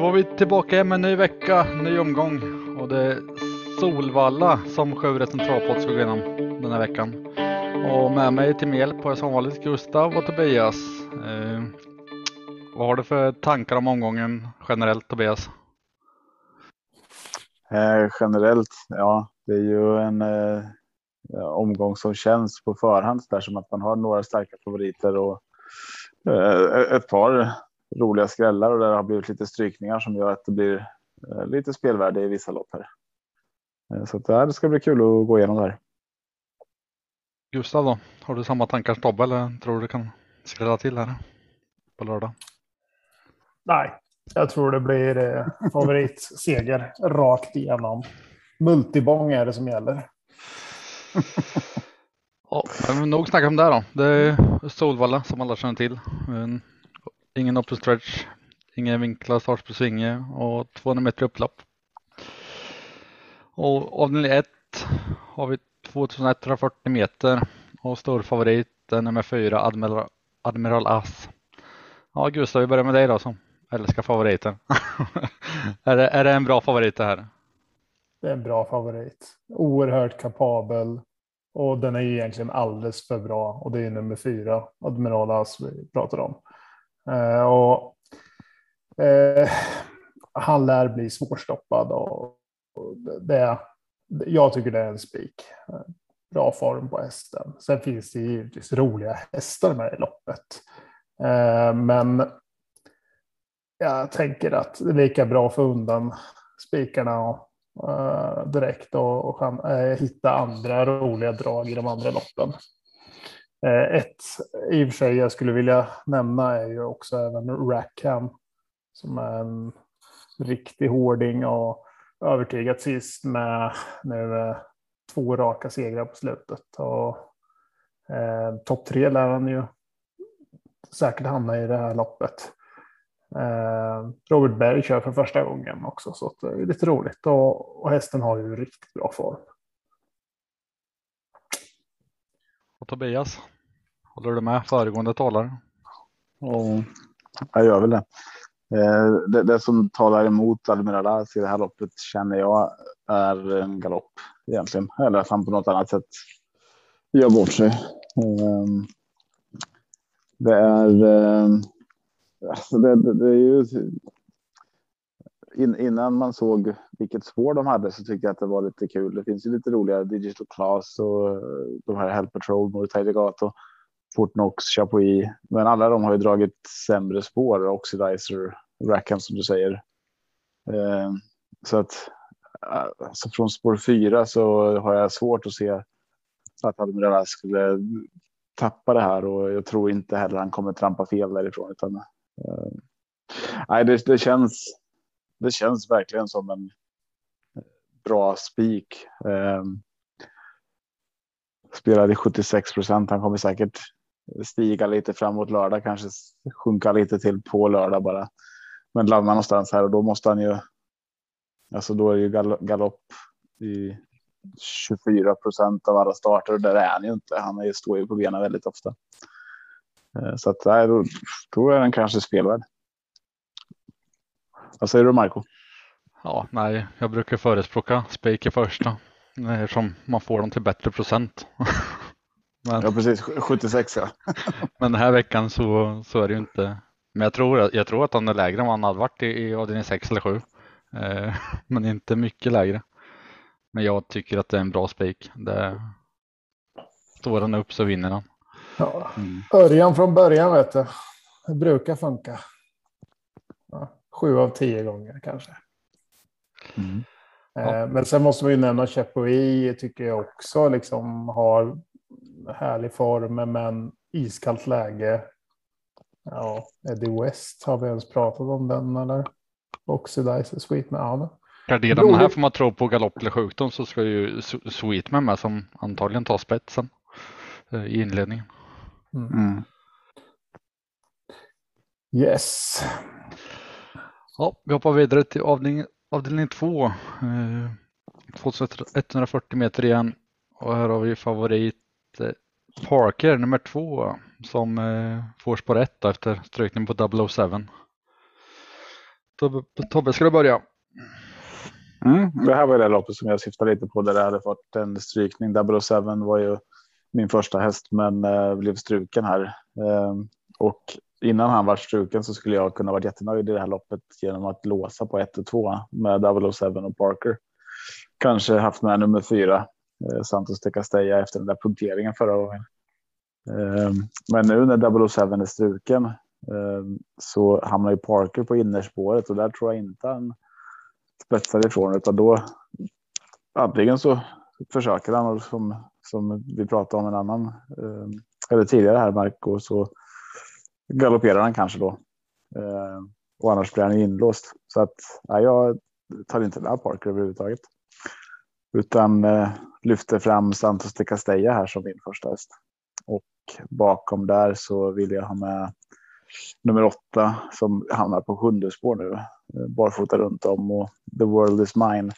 Då var vi tillbaka med en ny vecka, ny omgång och det är Solvalla som Sjörätten centralpott ska gå igenom den här veckan. Och med mig till min hjälp har jag som vanligt Gustav och Tobias. Eh, vad har du för tankar om omgången generellt Tobias? Eh, generellt, ja, det är ju en eh, omgång som känns på förhand där som att man har några starka favoriter och eh, ett par roliga skrällar och där har blivit lite strykningar som gör att det blir eh, lite spelvärde i vissa lopp här. Eh, så det ska bli kul att gå igenom det här. Gustav då, har du samma tankar som Tobbe eller tror du det kan skrälla till här på lördag? Nej, jag tror det blir eh, favoritseger rakt igenom. Multibong är det som gäller. ja, men nog snacka om det då. Det är Solvalla som alla känner till. Ingen open stretch, ingen vinklad startspelsvinge och 200 meter upplopp. Och avdelning 1 har vi 2140 meter och stor favorit är nummer 4 Admiral, Admiral As. Ja Gustav, vi börjar med dig då som älskar favoriten. är, det, är det en bra favorit det här? Det är en bra favorit. Oerhört kapabel och den är ju egentligen alldeles för bra och det är nummer fyra, Admiral As vi pratar om. Eh, och, eh, han lär bli svårstoppad och, och det, jag tycker det är en spik. Bra form på hästen. Sen finns det givetvis roliga hästar med i loppet. Eh, men jag tänker att det är lika bra att få undan spikarna och, eh, direkt och, och eh, hitta andra roliga drag i de andra loppen. Eh, ett i och för sig jag skulle vilja nämna är ju också även Rackham som är en riktig hårding och övertygat sist med nu eh, två raka segrar på slutet. Och, eh, Topp tre lär han ju säkert hamna i det här loppet. Eh, Robert Berg kör för första gången också så det är lite roligt och, och hästen har ju riktigt bra form. Och Tobias, håller du med föregående talare? Ja, jag gör väl det. Eh, det, det, som talar emot Admiralas i det här loppet känner jag är en galopp egentligen. Eller att han på något annat sätt gör bort sig. Ehm, det är ehm, Alltså det, det, det, är ju. In, innan man såg vilket spår de hade så tyckte jag att det var lite kul. Det finns ju lite roliga Digital Class och eh, de här Hell Patrol, Moritai Legato, Fortnox, Chapuis. Men alla de har ju dragit sämre spår, Oxidizer, Rackham som du säger. Eh, så att eh, alltså från spår fyra så har jag svårt att se att Admiral skulle tappa det här och jag tror inte heller han kommer trampa fel därifrån utan eh, nej, det, det, känns. Det känns verkligen som en bra spik. Eh, spelade 76 procent. Han kommer säkert stiga lite framåt lördag, kanske sjunka lite till på lördag bara. Men landa någonstans här och då måste han ju. Alltså då är ju gal galopp i 24 procent av alla starter och där är han ju inte. Han är ju står ju på benen väldigt ofta. Eh, så att nej, då, då är den kanske spelvärd. Vad säger du Marco? Ja, nej, jag brukar förespråka spik i första eftersom man får dem till bättre procent. men, ja, precis 76 ja. men den här veckan så, så är det ju inte. Men jag tror, jag tror att han är lägre än vad han hade varit i, i avdelning 6 eller 7. Eh, men inte mycket lägre. Men jag tycker att det är en bra spik. Står han upp så vinner han. Ja. Mm. Örjan från början vet du. Det brukar funka. Ja, sju av tio gånger kanske. Mm. Eh, ja. Men sen måste vi nämna Chapuis tycker jag också liksom har härlig form men iskallt läge. Ja, Eddie West, har vi ens pratat om den eller? Oxidizer Sweetman, ja. Garderar man här får man tro på galopp eller sjukdom så ska ju Sweetman med som antagligen tar spetsen eh, i inledningen. Mm. mm. Yes. Ja, vi hoppar vidare till avdelning, avdelning 2. Eh, 2140 meter igen. Och här har vi favorit eh, Parker nummer två som eh, får spår 1 efter strykning på 007. Tobbe, Tobbe ska du börja? Mm, det här var det loppet som jag syftade lite på där det hade fått en strykning. 007 var ju min första häst men eh, blev struken här. Ehm, och innan han var struken så skulle jag kunna vara jättenöjd i det här loppet genom att låsa på 1 och 2 med 007 och Parker. Kanske haft med nummer fyra, eh, Santos de Castella efter den där punkteringen förra gången. Eh, men nu när 007 är struken eh, så hamnar ju Parker på innerspåret och där tror jag inte han spetsar ifrån utan då antingen så försöker han och som, som vi pratade om en annan eh, eller tidigare här Marco så galopperar han kanske då. Eh, och annars blir han inlåst. Så att ja, jag tar inte med Parker överhuvudtaget. Utan eh, lyfter fram Santos de Castella här som min första häst. Och bakom där så vill jag ha med nummer åtta som hamnar på sjunde spår nu. Eh, barfota runt om och The World is Mine.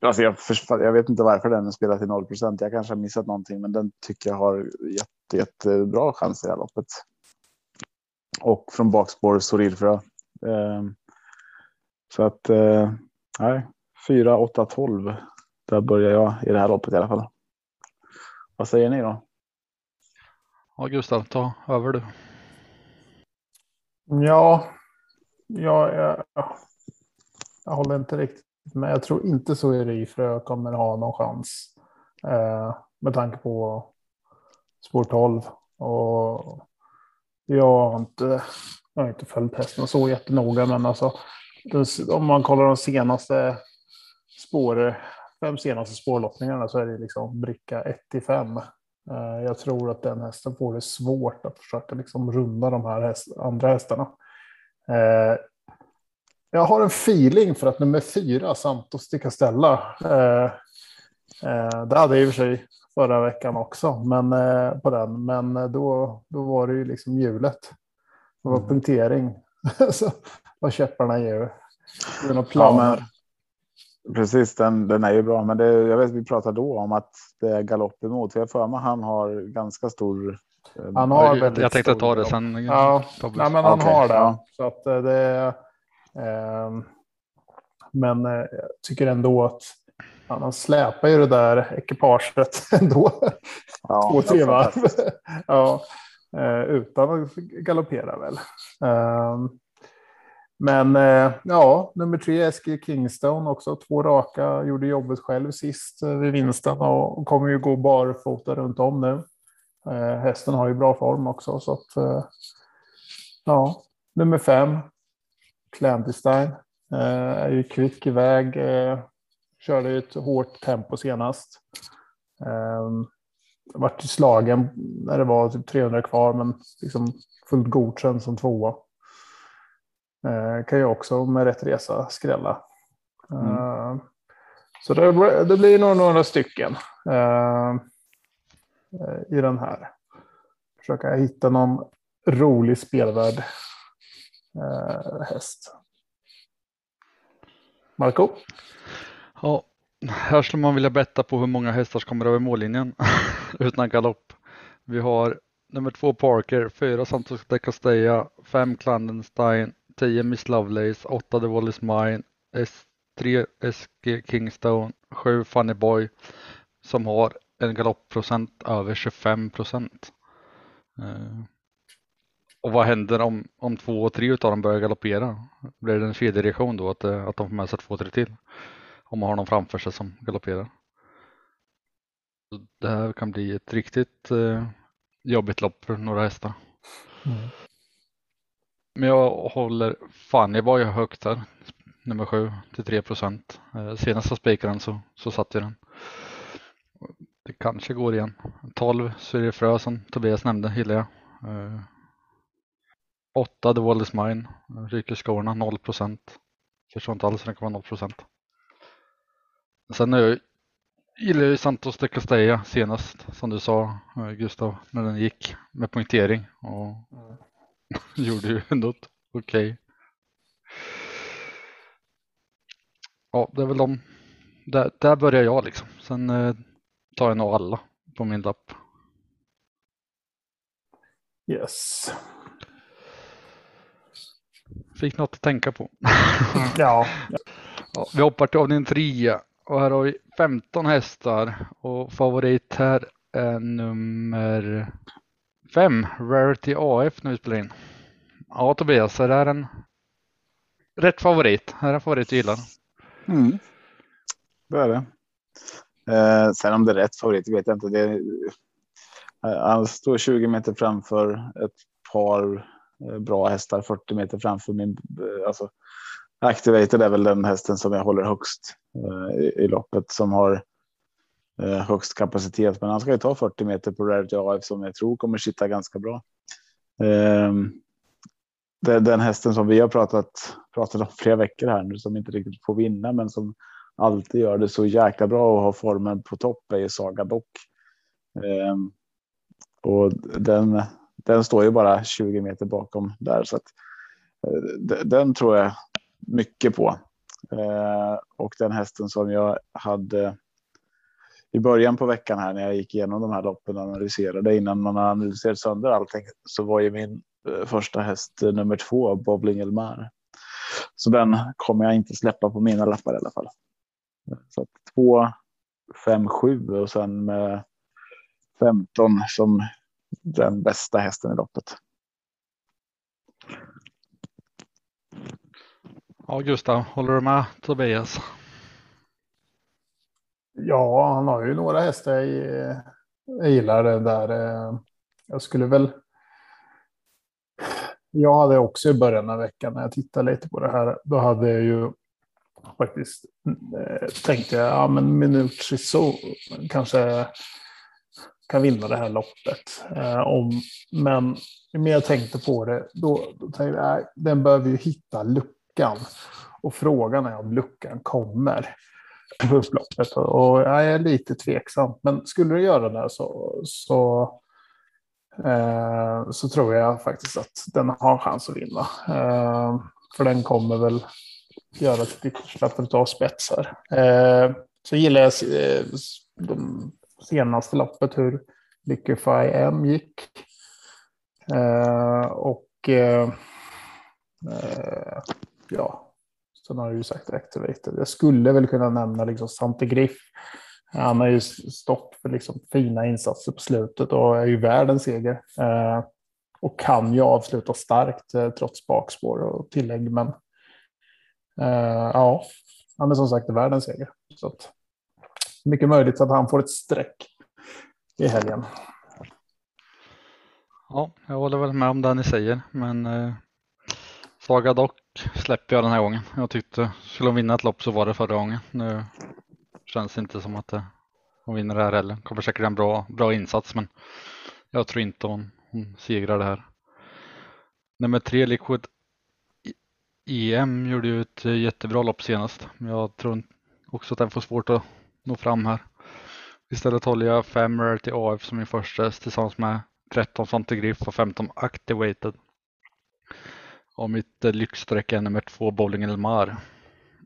Alltså jag, jag vet inte varför den spelar till 0 procent. Jag kanske har missat någonting, men den tycker jag har jätte, jättebra chans i det här loppet och från bakspår Sorilfra. Eh, så att eh, nej, 4, 8, 12. Där börjar jag i det här loppet i alla fall. Vad säger ni då? Ja, Gustav, ta över du. Ja, ja jag, jag håller inte riktigt med. Jag tror inte Sorilfra kommer ha någon chans eh, med tanke på spår 12 och jag har inte, jag har inte följt hästen så jättenoga, men alltså om man kollar de senaste spår, fem senaste spårlottningarna så är det liksom bricka 1 till 5. Jag tror att den hästen får det svårt att försöka liksom runda de här häst, andra hästarna. Eh, jag har en feeling för att nummer fyra, Santos de Castella, eh, eh det hade i och för sig förra veckan också, men eh, på den. Men eh, då, då var det ju liksom hjulet. Det var mm. punktering. så vad käpparna är några planer. Ja, precis, den, den är ju bra. Men det, jag vet vi pratade då om att det är galopp emot. Jag för mig han har ganska stor. Eh, han har jag, jag tänkte ta det sen. Ja, nej, men han okay, har det. Ja. Så att det. Eh, men jag tycker ändå att Ja, han släpar ju det där ekipaget ändå. Ja, Två, tre varv. ja, eh, utan att galoppera väl. Ehm, men eh, ja, nummer tre Eskil Kingstone också. Två raka, gjorde jobbet själv sist eh, vid vinsten och kommer ju gå barfota runt om nu. Hästen har ju bra form också så att ja, nummer fem Clandestine är ju kvick iväg Körde ett hårt tempo senast. Um, vart slagen när det var typ 300 kvar, men liksom fullt godkänd som tvåa. Uh, kan ju också med rätt resa skrälla. Mm. Uh, så det, det, blir nog några stycken uh, i den här. Försöka hitta någon rolig spelvärd häst. Marco? Ja, här skulle man vilja betta på hur många hästar som kommer över mållinjen utan galopp. Vi har nummer två Parker, fyra Santos de Castella, fem Klandenstein, tio Miss Lovelace, åtta The Wall is Mine, S3 SG Kingstone, sju Funny Boy som har en galoppprocent över 25 procent. Eh, och vad händer om, om två och tre av dem börjar galoppera? Blir det en kedjereaktion då att, eh, att de får med sig två, och tre till? Om man har någon framför sig som galopperar. Det här kan bli ett riktigt eh, jobbigt lopp för några hästar. Mm. Men jag håller Fanny var ju högt här, nummer sju till 3 procent. Eh, senast jag spikade så, så satt jag den. Det kanske går igen. 12 så är det frö som Tobias nämnde, gillar jag. Eh, 8 The Wall is Mine, ryker skorna 0 procent. Förstår inte alls hur det kan vara 0 procent. Sen jag gillar jag ju Santos de Castella senast som du sa eh, Gustav när den gick med poängtering och mm. gjorde ju ändå okej. Okay. Ja, det är väl de. Där, där börjar jag liksom. Sen eh, tar jag nog alla på min lapp. Yes. fick något att tänka på. Ja, Ja, vi hoppar till avdelning 3 och här har vi 15 hästar och favorit här är nummer 5, Rarity AF när vi spelar in. Ja Tobias, är det här en rätt favorit? Är det en favorit du gillar? Mm. Det är det. Eh, sen om det är rätt favorit vet jag inte. Det är, han står 20 meter framför ett par eh, bra hästar, 40 meter framför min. Eh, alltså, Activated är väl den hästen som jag håller högst eh, i, i loppet som har eh, högst kapacitet. Men han ska ju ta 40 meter på Rarity AF som jag tror kommer sitta ganska bra. Eh, det är den hästen som vi har pratat, pratat om flera veckor här nu som inte riktigt får vinna men som alltid gör det så jäkla bra och har formen på topp är ju Saga Dock. Ehm, och den, den står ju bara 20 meter bakom där så att eh, den tror jag mycket på. Eh, och den hästen som jag hade i början på veckan här när jag gick igenom de här loppen och analyserade innan man har analyserat sönder allting så var ju min eh, första häst eh, nummer två, Bobbling Elmar. Så den kommer jag inte släppa på mina lappar i alla fall. Så att 2, 5, 7 och sen med 15 som den bästa hästen i loppet. Ja Gustav, håller du med Tobias? ja, han har ju några hästar jag, jag gillar det där. Eh, jag skulle väl. Jag hade också i början av veckan när jag tittade lite på det här. Då hade jag ju faktiskt eh, tänkte jag, ja men Minucci så kanske kan vinna det här loppet. Eh, om, men ju mer jag tänkte på det, då, då tänkte jag, nej, den behöver ju hitta luckan. Och frågan är om luckan kommer på upploppet. Och jag är lite tveksam. Men skulle du göra det så, så, eh, så tror jag faktiskt att den har chans att vinna. Eh, för den kommer väl göra sitt yttersta för att ta spetsar. Eh, så gillar jag eh, de senaste loppet hur Liquify M gick. Eh, och eh, eh ja, sen har du ju sagt Activated. Jag skulle väl kunna nämna liksom Sante Griff. Han har ju stått för liksom fina insatser på slutet och är ju värd en seger. Eh, och kan ju avsluta starkt eh, trots bakspår och tillägg. Men eh, ja, han är som sagt värd en seger. Så att, mycket möjligt att han får ett streck i helgen. Ja, jag håller väl med om det ni säger, men eh, Saga Dock släpper jag den här gången. Jag tyckte skulle hon vinna ett lopp så var det förra gången. Nu känns det inte som att hon vinner det här heller. Kommer säkert en bra, bra insats, men jag tror inte hon, hon segrar det här. Nummer tre, Liquid EM gjorde ju ett jättebra lopp senast, men jag tror också att den får svårt att nå fram här. Istället håller jag 5 Rarity AF som min första häst tillsammans med 13 Svante Griff och 15 Activated. Och mitt eh, lyxstreck är nummer två Bowling Elmar.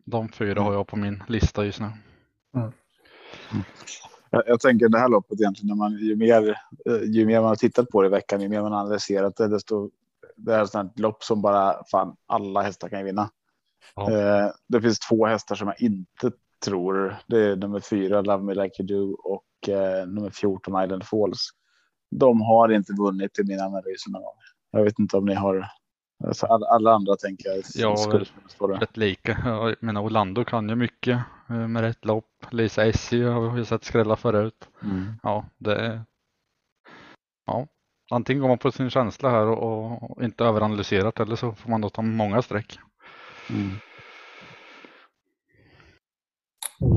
De fyra har jag på min lista just nu. Jag, jag tänker det här loppet egentligen, när man, ju, mer, eh, ju mer man har tittat på det i veckan, ju mer man har analyserat det, desto det är ett sånt lopp som bara fan alla hästar kan ju vinna. Ja. Eh, det finns två hästar som jag inte tror. Det är nummer fyra Love Me Like You Do och eh, nummer 14 Island Falls. De har inte vunnit i min analys någon gång. Jag vet inte om ni har. Alltså alla, alla andra tänker jag. Ja, skulle stå där. Rätt lika. Jag menar Orlando kan ju mycket eh, med rätt lopp. Lisa Essie har vi sett skrälla förut. Mm. Ja, det är... Ja, antingen går man på sin känsla här och, och inte överanalyserat eller så får man då ta många streck. Mm.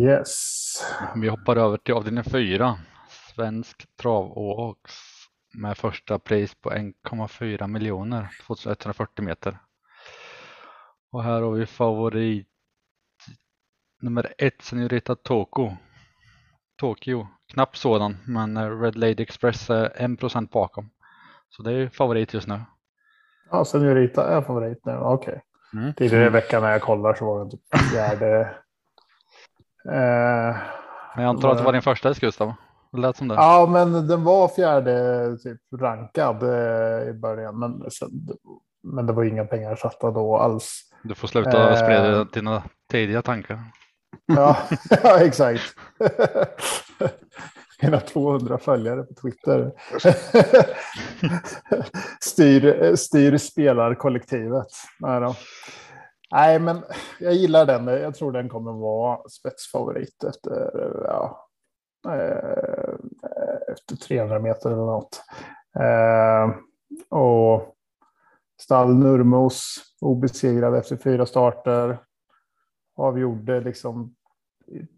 Yes. Vi hoppar över till avdelning 4. Svensk travåks med första pris på 1,4 miljoner 2140 meter. Och här har vi favorit nummer ett Senorita Toko. Tokyo, knapp sådan, men Red Lady Express är 1% bakom. Så det är favorit just nu. Ja, Senorita är favorit nu. Okej. Mm. Tidigare i veckan när jag kollar så var det typ fjärde. Eh, Men jag antar att det var din första häst Gustav? Det lät som det. ja, men den var fjärde typ rankad eh, i början. Men sen men det var inga pengar satta då alls. Du får sluta Eh. sprida dina tidiga tankar. Ja, ja exakt. Mina 200 följare på Twitter. styr, styr spelarkollektivet. Nej, då. Nej, men jag gillar den. Jag tror den kommer vara spetsfavorit efter, ja, Eh, efter 300 meter eller något. Eh, och Stall Nurmos obesegrad efter fyra starter. Avgjorde liksom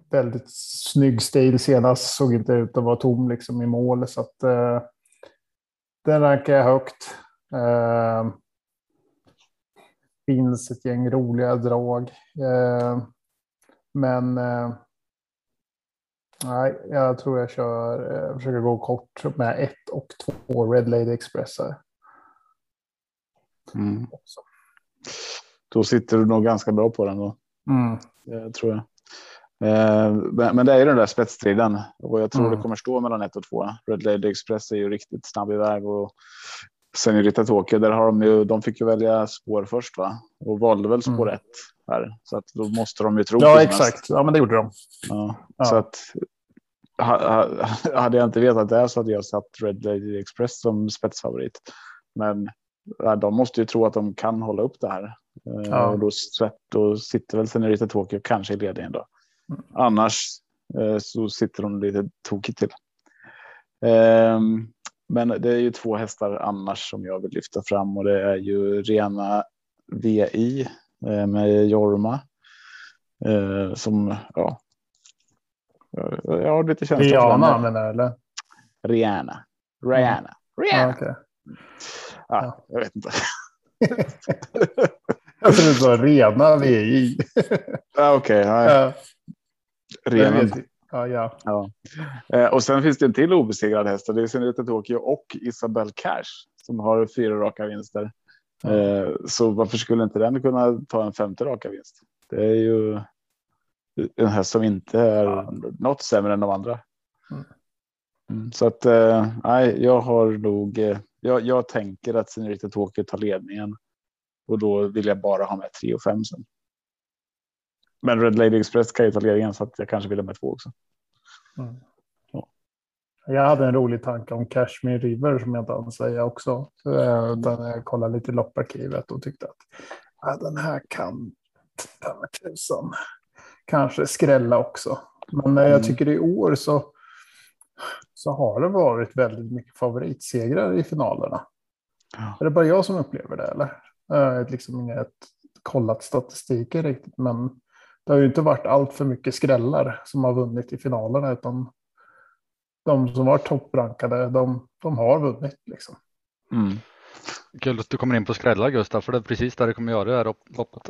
väldigt snygg stil senast. Såg inte ut att vara tom liksom i mål. Så att, eh, den rankar jag högt. Eh, finns ett gäng roliga drag. Eh, men eh, nej, jag tror jag kör, eh, försöker gå kort med ett och två Red Lady Express här. Mm. Då sitter du nog ganska bra på den då. Mm. Det tror jag. Eh, Men men det är ju den där spetsstriden och jag tror Mm. det kommer stå mellan ett och två. Red Lady Express är ju riktigt snabb iväg och Senorita Tokyo, där har de ju, de fick ju välja spår först va? Och valde väl spår Mm. ett här. Så att då måste de ju tro Ja, exakt. Ja, men det gjorde de. Ja. Ja. Så att ha- ha- hade jag inte vetat det så hade jag satt Red Lady Express som spetsfavorit. Men de måste ju tro att de kan hålla upp det här. Eh, Ja. Och då, då sitter väl Senorita Tokyo kanske i ledningen då. Mm. Annars eh, så sitter de lite tokigt till. Ehm, men det är ju två hästar annars som jag vill lyfta fram och det är ju rena VI eh, med Jorma. Eh, som, ja. Jag har lite känsla Rihanna menar jag, eller? Rihanna. Rihanna. Ja, Rihanna. okej. Ja, jag vet inte. Jag trodde du sa rena VI. Okej, Ja, Rihanna. vet. Ja, ja. Ja. Eh, och sen finns det en till obesegrad häst och det är Senorita Tokyo och Isabel Cash som har fyra raka vinster. Eh, så varför skulle inte den kunna ta en femte raka vinst? Det är ju en häst som inte är Ja. något sämre än de andra. Mm. Mm, så att eh, nej, jag har nog. Eh, jag, jag tänker att Senorita Tokyo tar ledningen och då vill jag bara ha med 3 och 5 sen. Men Red Lady Express kan ju ta ledningen så att jag kanske vill ha med två också. Mm. Ja. Jag hade en rolig tanke om Kashmir River som jag inte hann säga också. Eh, Utan jag kollade lite i lopparkivet och tyckte att ja, den här kan tusan kanske skrälla också. Men eh, jag Mm. tycker i år så, så har det varit väldigt mycket favoritsegrar i finalerna. Ja. Är det bara jag som upplever det eller? Jag har liksom inget kollat statistiken riktigt men det har ju inte varit allt för mycket skrällar som har vunnit i finalerna utan de som var topprankade de, de har vunnit liksom. Mm. Kul att du kommer in på skrällar Gustav, för det är precis där det kommer göra det här lopp- loppet.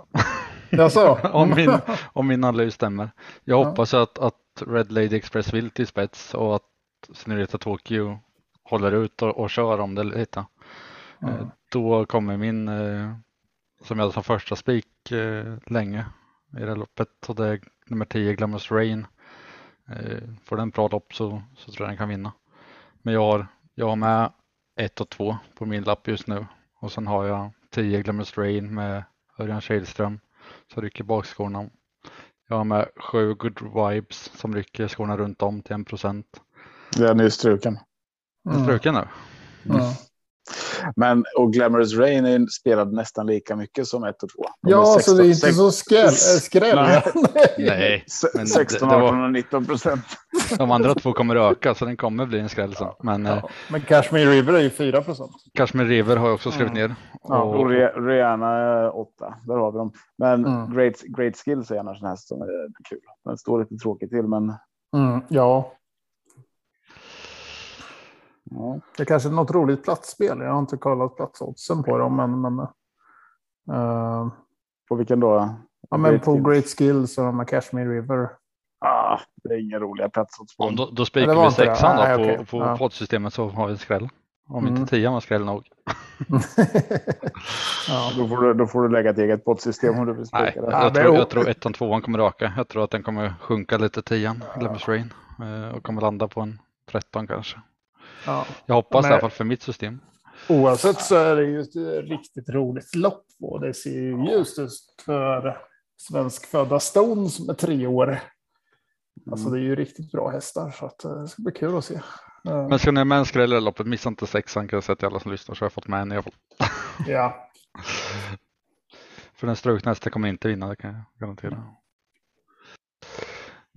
Jaså? om, min, om min analys stämmer. Jag Ja. hoppas att, att Red Lady Express vill till spets och att Senorita Tokyo håller ut och, och kör om det lite. Mm. Då kommer min, eh, som jag hade som första spik eh, länge i det här loppet, och det är nummer 10 Glamorous Rain. Eh, får den bra lopp så, så tror jag den kan vinna. Men jag har, jag har med 1 och 2 på min lapp just nu och sen har jag 10 Glamorous Rain med Örjan Kihlström som rycker bakskorna. Jag har med 7 Good Vibes som rycker skorna runt om till 1 procent. Den är struken. Mm. Struken nu. Ja. Men och Glamorous Rain är spelad nästan lika mycket som 1 och 2. De Ja, är så det är inte så skräll. äh, skräll. Nej. Nej, se- men det- 16, det var- 18 och 19 procent. de andra två kommer öka så den kommer bli en skräll sen. Men eh, Ja. Men Kashmir River är ju 4 procent. Kashmir River har jag också skrivit ner. Ja, Och Rihanna är 8. Där har vi dem. Men Mm. Great, great Skills är annars en häst som är kul. Den står lite tråkigt till, men Mm, ja, ja. det är kanske är något roligt platsspel. Jag har inte kollat platsoddsen på dem, men, men eh, på vilken då? ja, men Great på Skills. Great Skills och med Kashmir River. Ah, det är inga roliga platsodds på ja, då, då Ja, spikar vi sexan då Nej, på, okej. på Ja. poddsystemet så har vi en skräll. Om Mm. inte tian var skräll nog. ja. Då får, du, då får du lägga ett eget poddsystem om du vill Nej, spika det. Ja, jag, det är tror, jag tror ettan, tvåan kommer öka. Jag tror att den kommer sjunka lite tian, Glamorous Rain. eh, Och kommer landa på en 13 kanske. Ja. Jag hoppas Men- i alla fall för mitt system. Oavsett så är det ju ett riktigt roligt lopp och det ser ju ljust ut för svenskfödda Stone som är tre år. Alltså det är ju riktigt bra hästar så att eh, det ska bli kul att se. Eh, Men ska ni ha med en skräll i loppet, missa inte sexan kan jag säga till alla som lyssnar så har jag fått med en i alla fall. Ja, För den strukna hästen kommer inte vinna, det kan jag garantera.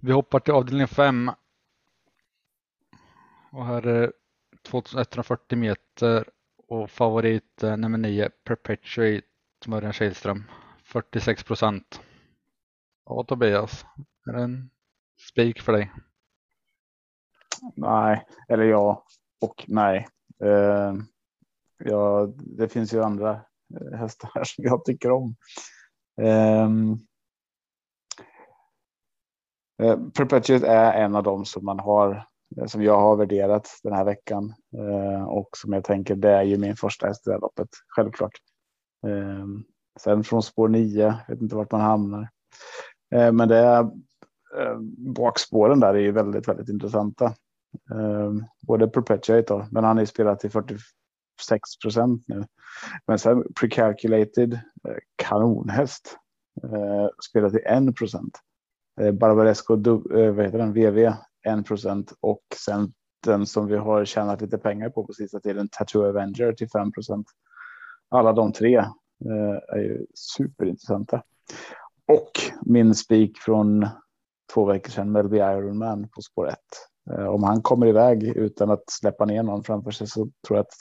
Vi hoppar till avdelning 5. Och här är 2140 meter och favorit eh, nummer 9 Perpetuate Örjan Kihlström 46 procent. Ja Tobias, är det en spik för dig? Nej, eller ja och nej. Uh, ja, det finns ju andra eh, hästar hästar som jag tycker om. Um, Perpetuate är en av dem som man har Eh, som jag har värderat den här veckan eh, och som jag tänker det är ju min första häst i det här loppet. Självklart. Eh, sen från spår 9, vet inte vart man hamnar. Eh, men det är eh, bakspåren där är ju väldigt, väldigt intressanta. Eh, både Perpetuate då, men han är spelat till 46 procent nu. Men sen Precalculated, eh, kanonhäst. Uh, spelat till 1 procent. Barbaresco, vad heter den, VV 1 procent och sen den som vi har tjänat lite pengar på på sista tiden, Tattoo Avenger till 5 procent. Alla de tre eh, är ju superintressanta. Och min spik från två veckor sedan, Melby Ironman på spår 1. Eh, om han kommer iväg utan att släppa ner någon framför sig så tror jag att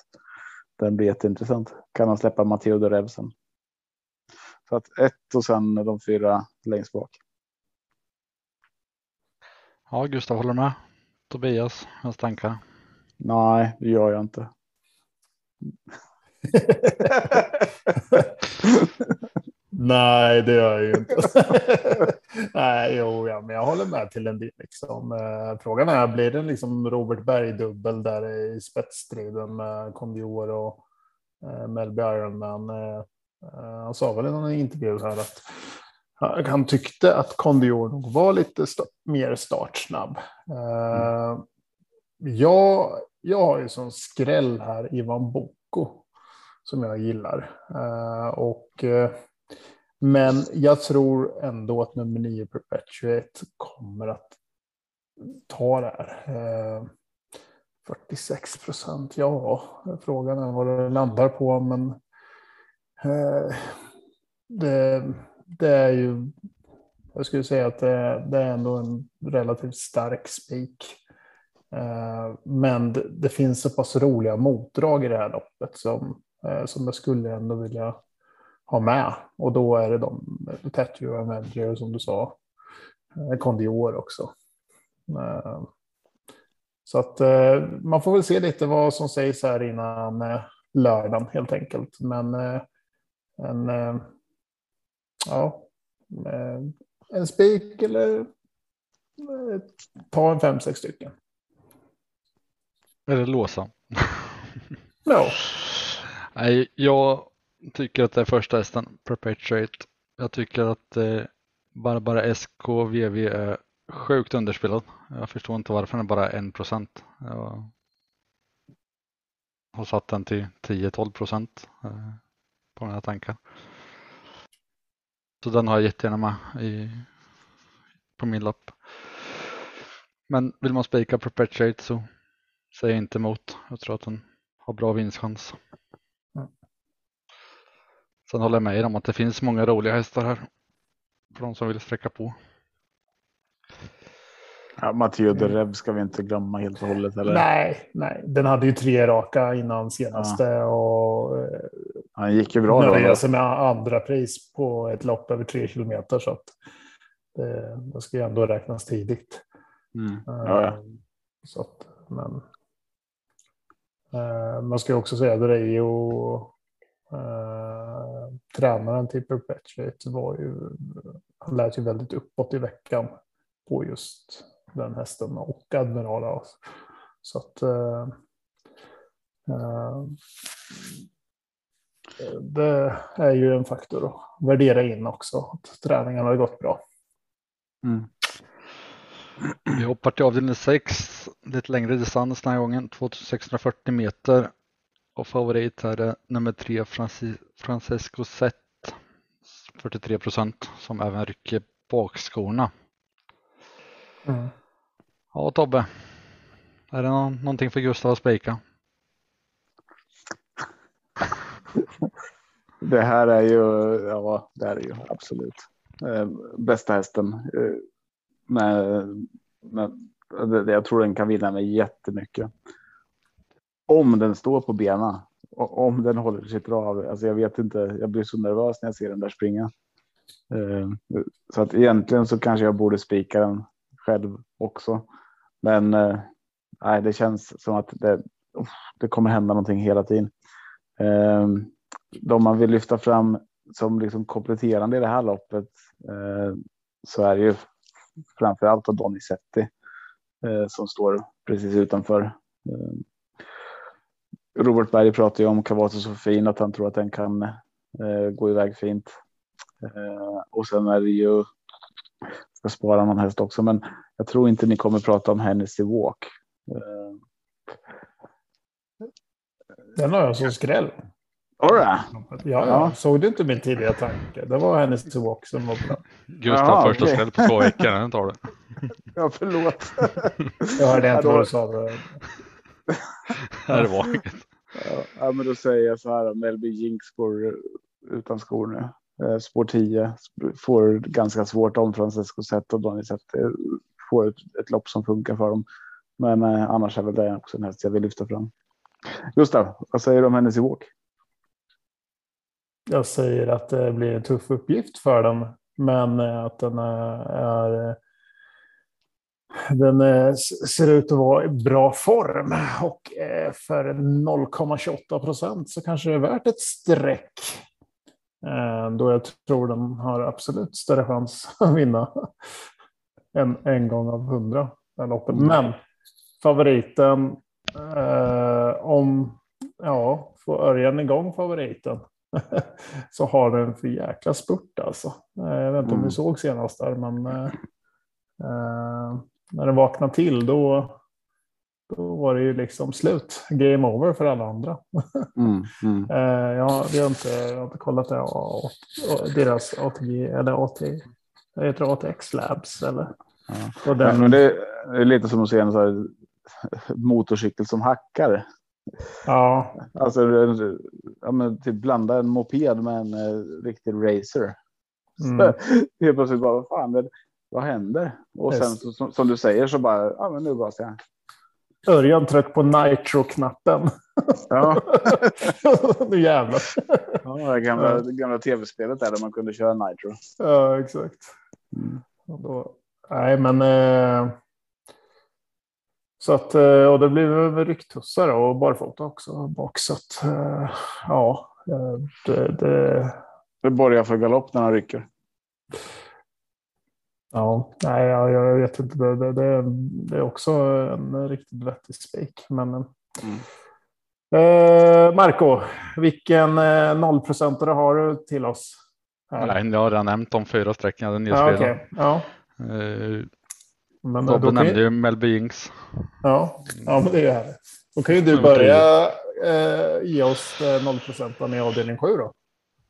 den blir jätteintressant. Kan han släppa Matteo de Revsen. Så att ett och sen de fyra längst bak. Ja, Gustav håller med. Tobias, hans tankar? Nej, det gör jag inte. Nej, det gör jag ju inte. Nej, jo, ja, men jag håller med till en del. Liksom. Eh, frågan är, blir det liksom Robert Berg-dubbel där i spetsstriden med Condior och eh, Melby Ironman? Eh, han sa väl i någon intervju här att han tyckte att Kondior nog var lite st mer startsnabb. Uh, jag, jag har ju som skräll här Ivan Boko, som jag gillar. Uh, och uh, men jag tror ändå att nummer 9 Perpetuate kommer att ta det här. 46 procent, ja, frågan är vad det landar på, men det, det, är ju, jag skulle säga att det, det är ändå en relativt stark spik. Eh, men det, det, finns så pass roliga motdrag i det här loppet som, eh, som jag skulle ändå vilja ha med. Och då är det de, Tattoo Avenger som du sa, eh, Condior också. Så att man får väl se lite vad som sägs här innan lördagen helt enkelt. Men en, ja, en spik eller ta en fem, sex stycken. Eller låsa. Ja. Nej, jag tycker att det är första hästen, Perpetuate. Jag tycker att eh, Barbara SKVV är sjukt underspelad. Jag förstår inte varför den bara är en procent. Jag har satt den till 10-12 procent eh, på den här tanken. Så den har jag jättegärna med i, på min lapp. Men vill man spika Perpetuate så säger jag inte emot. Jag tror att den har bra vinstchans. Sen håller jag med er om att det finns många roliga hästar här. För de som vill sträcka på. Ja, Matteo de Rev ska vi inte glömma helt och hållet. Eller? Nej, nej, den hade ju tre raka innan senaste. Ja. Och, Han gick ju bra. Nöja sig med andra pris på ett lopp över tre kilometer. Så att det, det ska ju ändå räknas tidigt. Mm. Ja, ja. Så att, men, man ska också säga att ju Uh, tränaren till Perpetuate var ju, han lät ju väldigt uppåt i veckan på just den hästen och Admiral. Så att uh, det är ju en faktor att värdera in också, att träningen har gått bra. Mm. Vi hoppar till avdelning 6, lite längre distans den här gången, 2640 meter Och favorit här är nummer tre Francis, Francesco Zet 43 procent som även rycker bakskorna. Mm. Ja Tobbe, är det någon, någonting för Gustav att spika? Det här är ju, ja, det här är ju absolut eh, bästa hästen. Eh, med, med, det- jag tror den kan vinna med jättemycket. Om den står på benen. och Om den håller sitt bra. Alltså jag vet inte, jag blir så nervös när jag ser den där springa. Eh, så att egentligen så kanske jag borde spika den själv också. Men eh, nej, det känns som att det, det kommer hända någonting hela tiden. Ehm, de man vill lyfta fram som liksom kompletterande i det här loppet eh, så är det ju framför allt Donizetti eh, som står precis utanför. Ehm, Robert Berg pratar ju om Cavato så fin att han tror att den kan eh, gå iväg fint. Ehm, och sen är det ju, ska spara någon häst också, men jag tror inte ni kommer prata om Hennessy Walk. Den har jag som skräll. Alright. Ja, ja. Ja. Såg du inte min tidiga tanke? Det var hennes walk som var bra. Gustav Jaha, första okej. skräll på två veckor, den tar du. Ja, förlåt. Jag hörde inte vad du sa. Det- Här var inget. Ja, men då säger jag så här. Melby Jinx går utan skor nu. Eh, Spår 10 får ganska svårt om Francesco Zet och Donny Zet eh, får ett, ett lopp som funkar för dem. Men eh, annars är väl det också en häst jag vill lyfta fram. Gustav, vad säger du om hennes walk? Jag säger att det blir en tuff uppgift för dem. Men eh, att den är, är den eh, s- ser ut att vara i bra form. Och eh, för 0,28 procent så kanske det är värt ett streck. Eh, Då jag tror den har absolut större chans att vinna. En, en gång av hundra. loppet. Men favoriten. Eh, om ja, får Örjan igång favoriten. så har den för jäkla spurt alltså. Eh, Jag vet inte om Mm. du såg senast där, men eh, eh, när den vaknade till då, då var det ju liksom slut. Game over för alla andra. Mm, mm. Eh, jag, har, inte, jag har inte kollat det, deras ATG eller AT, jag heter ATX Labs eller? Ja. Den, men det är lite som att se en så här motorcykel som hackar. Ja, Alltså, ja, men typ blanda en moped med en eh, riktig racer. Mm. Helt plötsligt bara, vad fan, det, vad händer? Och sen Just. så, som, som du säger så bara, ja men nu gasar jag. Örjan tryck på nitro-knappen. Ja, nu jävlar. ja det gamla, gamla tv-spelet där, där man kunde köra nitro. Ja, exakt. Mm. Då, nej, men. Eh, så att, eh, och det blir väl rycktussar och barfota också bak. Så att, eh, ja, eh, det, det, Det borgar för galopp när han rycker. ja, nej, jag, jag vet inte. Det, det, det, det är också en riktigt vettig spik. Men, Mm. eh, Marco, vilken nollprocentare har du till oss? Här? Nej, jag har redan nämnt de fyra jag hade ja, okej. ja, Eh, men då Tobbe kan nämnde ju, ju Melby Jinx. ja, ja, men det är ju härligt. Då kan ju du börja eh, ge oss eh, 0 i avdelning 7 då.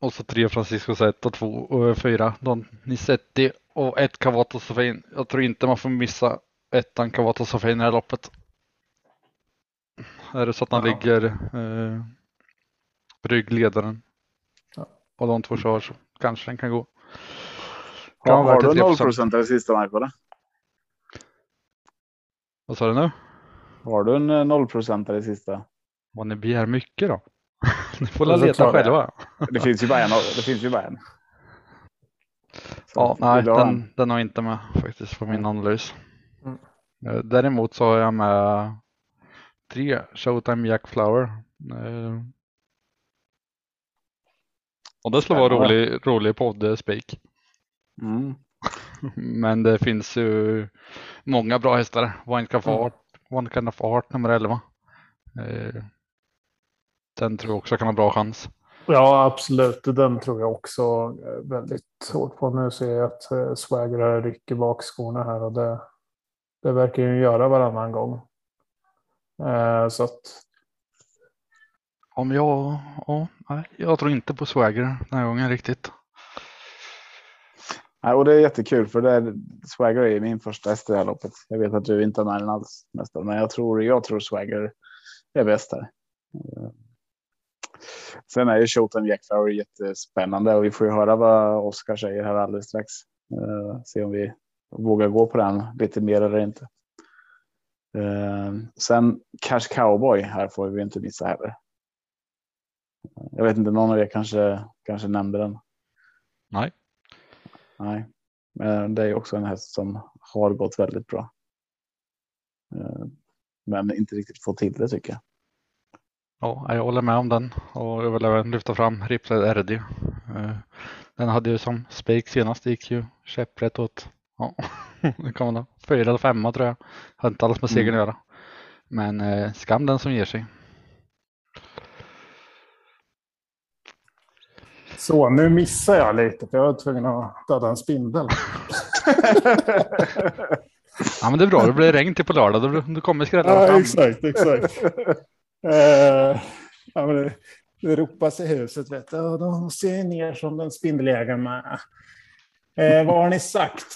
Och så tre Francisco Zet och två och fyra Don Nicetti och ett Cavato Sofin. Jag tror inte man får missa ettan Cavato Sofin i det här loppet. Är det så att han Ja. ligger eh, ryggledaren Ja. och de två kör så kanske den kan gå. Kan vara har du ett 0 3%. procent i sista eller? Vad sa du nu? Har du en 0 procent i sista? Vad ni begär mycket då? Ni får väl leta själva. Det finns ju bara en. Det finns ju bara en. Så Ja, nej, den, den har jag inte med faktiskt på min analys. Mm. Eh, Däremot så har jag med tre Showtime Jack Flower. Eh, Och det skulle vara rolig, rolig podd-spik. Mm. Men det finns ju många bra hästar. One Kind of. Art, One kind of Art nummer 11. Eh, Den tror jag också kan ha bra chans. Ja, absolut. Den tror jag också väldigt hårt på. Nu ser jag att eh, Swagger rycker bak skorna här och det, det verkar ju göra varannan gång. Eh, så att Om jag, ja, jag tror inte på Swagger den här gången riktigt. Och det är jättekul för det är, Swagger är min första häst i det här loppet. Jag vet att du inte har med den alls nästan, men jag tror, jag tror Swagger är bäst här. Eh, sen är ju Showtime Jack Flower jättespännande och vi får ju höra vad Oskar säger här alldeles strax. Uh, se om vi vågar gå på den lite mer eller inte. Uh, sen Cash Cowboy här får vi inte missa heller. Jag vet inte, någon av er kanske, kanske nämnde den. Nej. Nej, men det är också en häst som har gått väldigt bra. Uh, men inte riktigt fått till det tycker jag. Ja, jag håller med om den och jag vill även lyfta fram Ripside RD. Eh, den hade ju som spik senast gick ju käpprätt åt, ja, det kan man fyra eller femma tror jag. Har inte alls med segern att Mm. göra. Men eh, skam den som ger sig. Så nu missar jag lite för jag var tvungen att döda en spindel. Ja men det är bra, det blir regn till på lördag. Då, kommer skrällarna ja, fram. exakt, exakt. Eh, ja, men det, det ropas i huset, vet du. Och de ser ner som den spindeljägaren med. Eh, vad har ni sagt?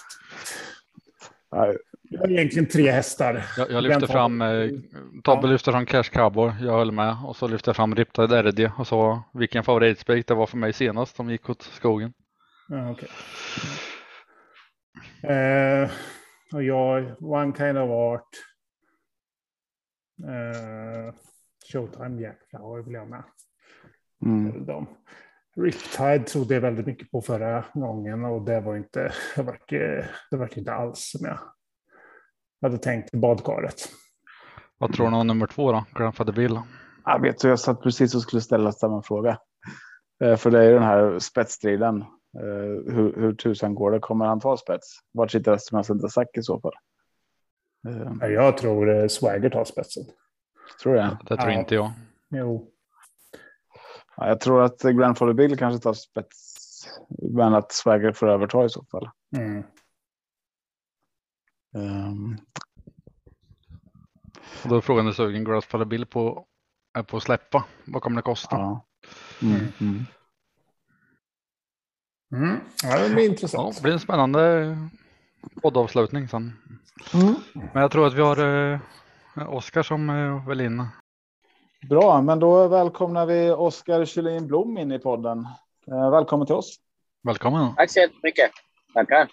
Nej, Jag har egentligen tre hästar. Jag, jag lyfter Den fram, eh, Tobbe lyfter fram Cash Cowboy, jag höll med. Och så lyfter jag fram Riptide RD och så vilken favoritspik det var för mig senast som gick åt skogen. Ja, okej. Eh, och jag, One Kind of Art. Eh, Showtime Jackflower vill jag med. mm. De. Riptide trodde jag väldigt mycket på förra gången och det var inte, det var, inte- det var inte alls som jag hade tänkt i badkaret. Vad tror ni om nummer två då? Grandfather Bill? Jag vet jag satt precis och skulle ställa samma fråga. Eh, För det är ju den här spetsstriden. Eh, Hur, hur tusan går det? Kommer han ta spets? Vart sitter Östermans Zack i så fall? Eh, Ja, Jag tror Swagger tar spetsen. Tror jag. Det tror Ja. inte jag. Jo. Ja, jag tror att Grandfather Bill kanske tar spets. Men att Swagger får överta i så fall. Mm. Um, Och då är frågan är sugen Grandfather Bill på, är på att släppa. Vad kommer det kosta? ja. Mm, mm. Mm. Ja, det blir Ja, intressant. det blir en spännande poddavslutning sen. Mm. Men jag tror att vi har eh, Oskar som är väl in. Bra, men då välkomnar vi Oskar Kjellin Blom in i podden. Eh, välkommen till oss. Välkommen. Tack så jättemycket. Tackar.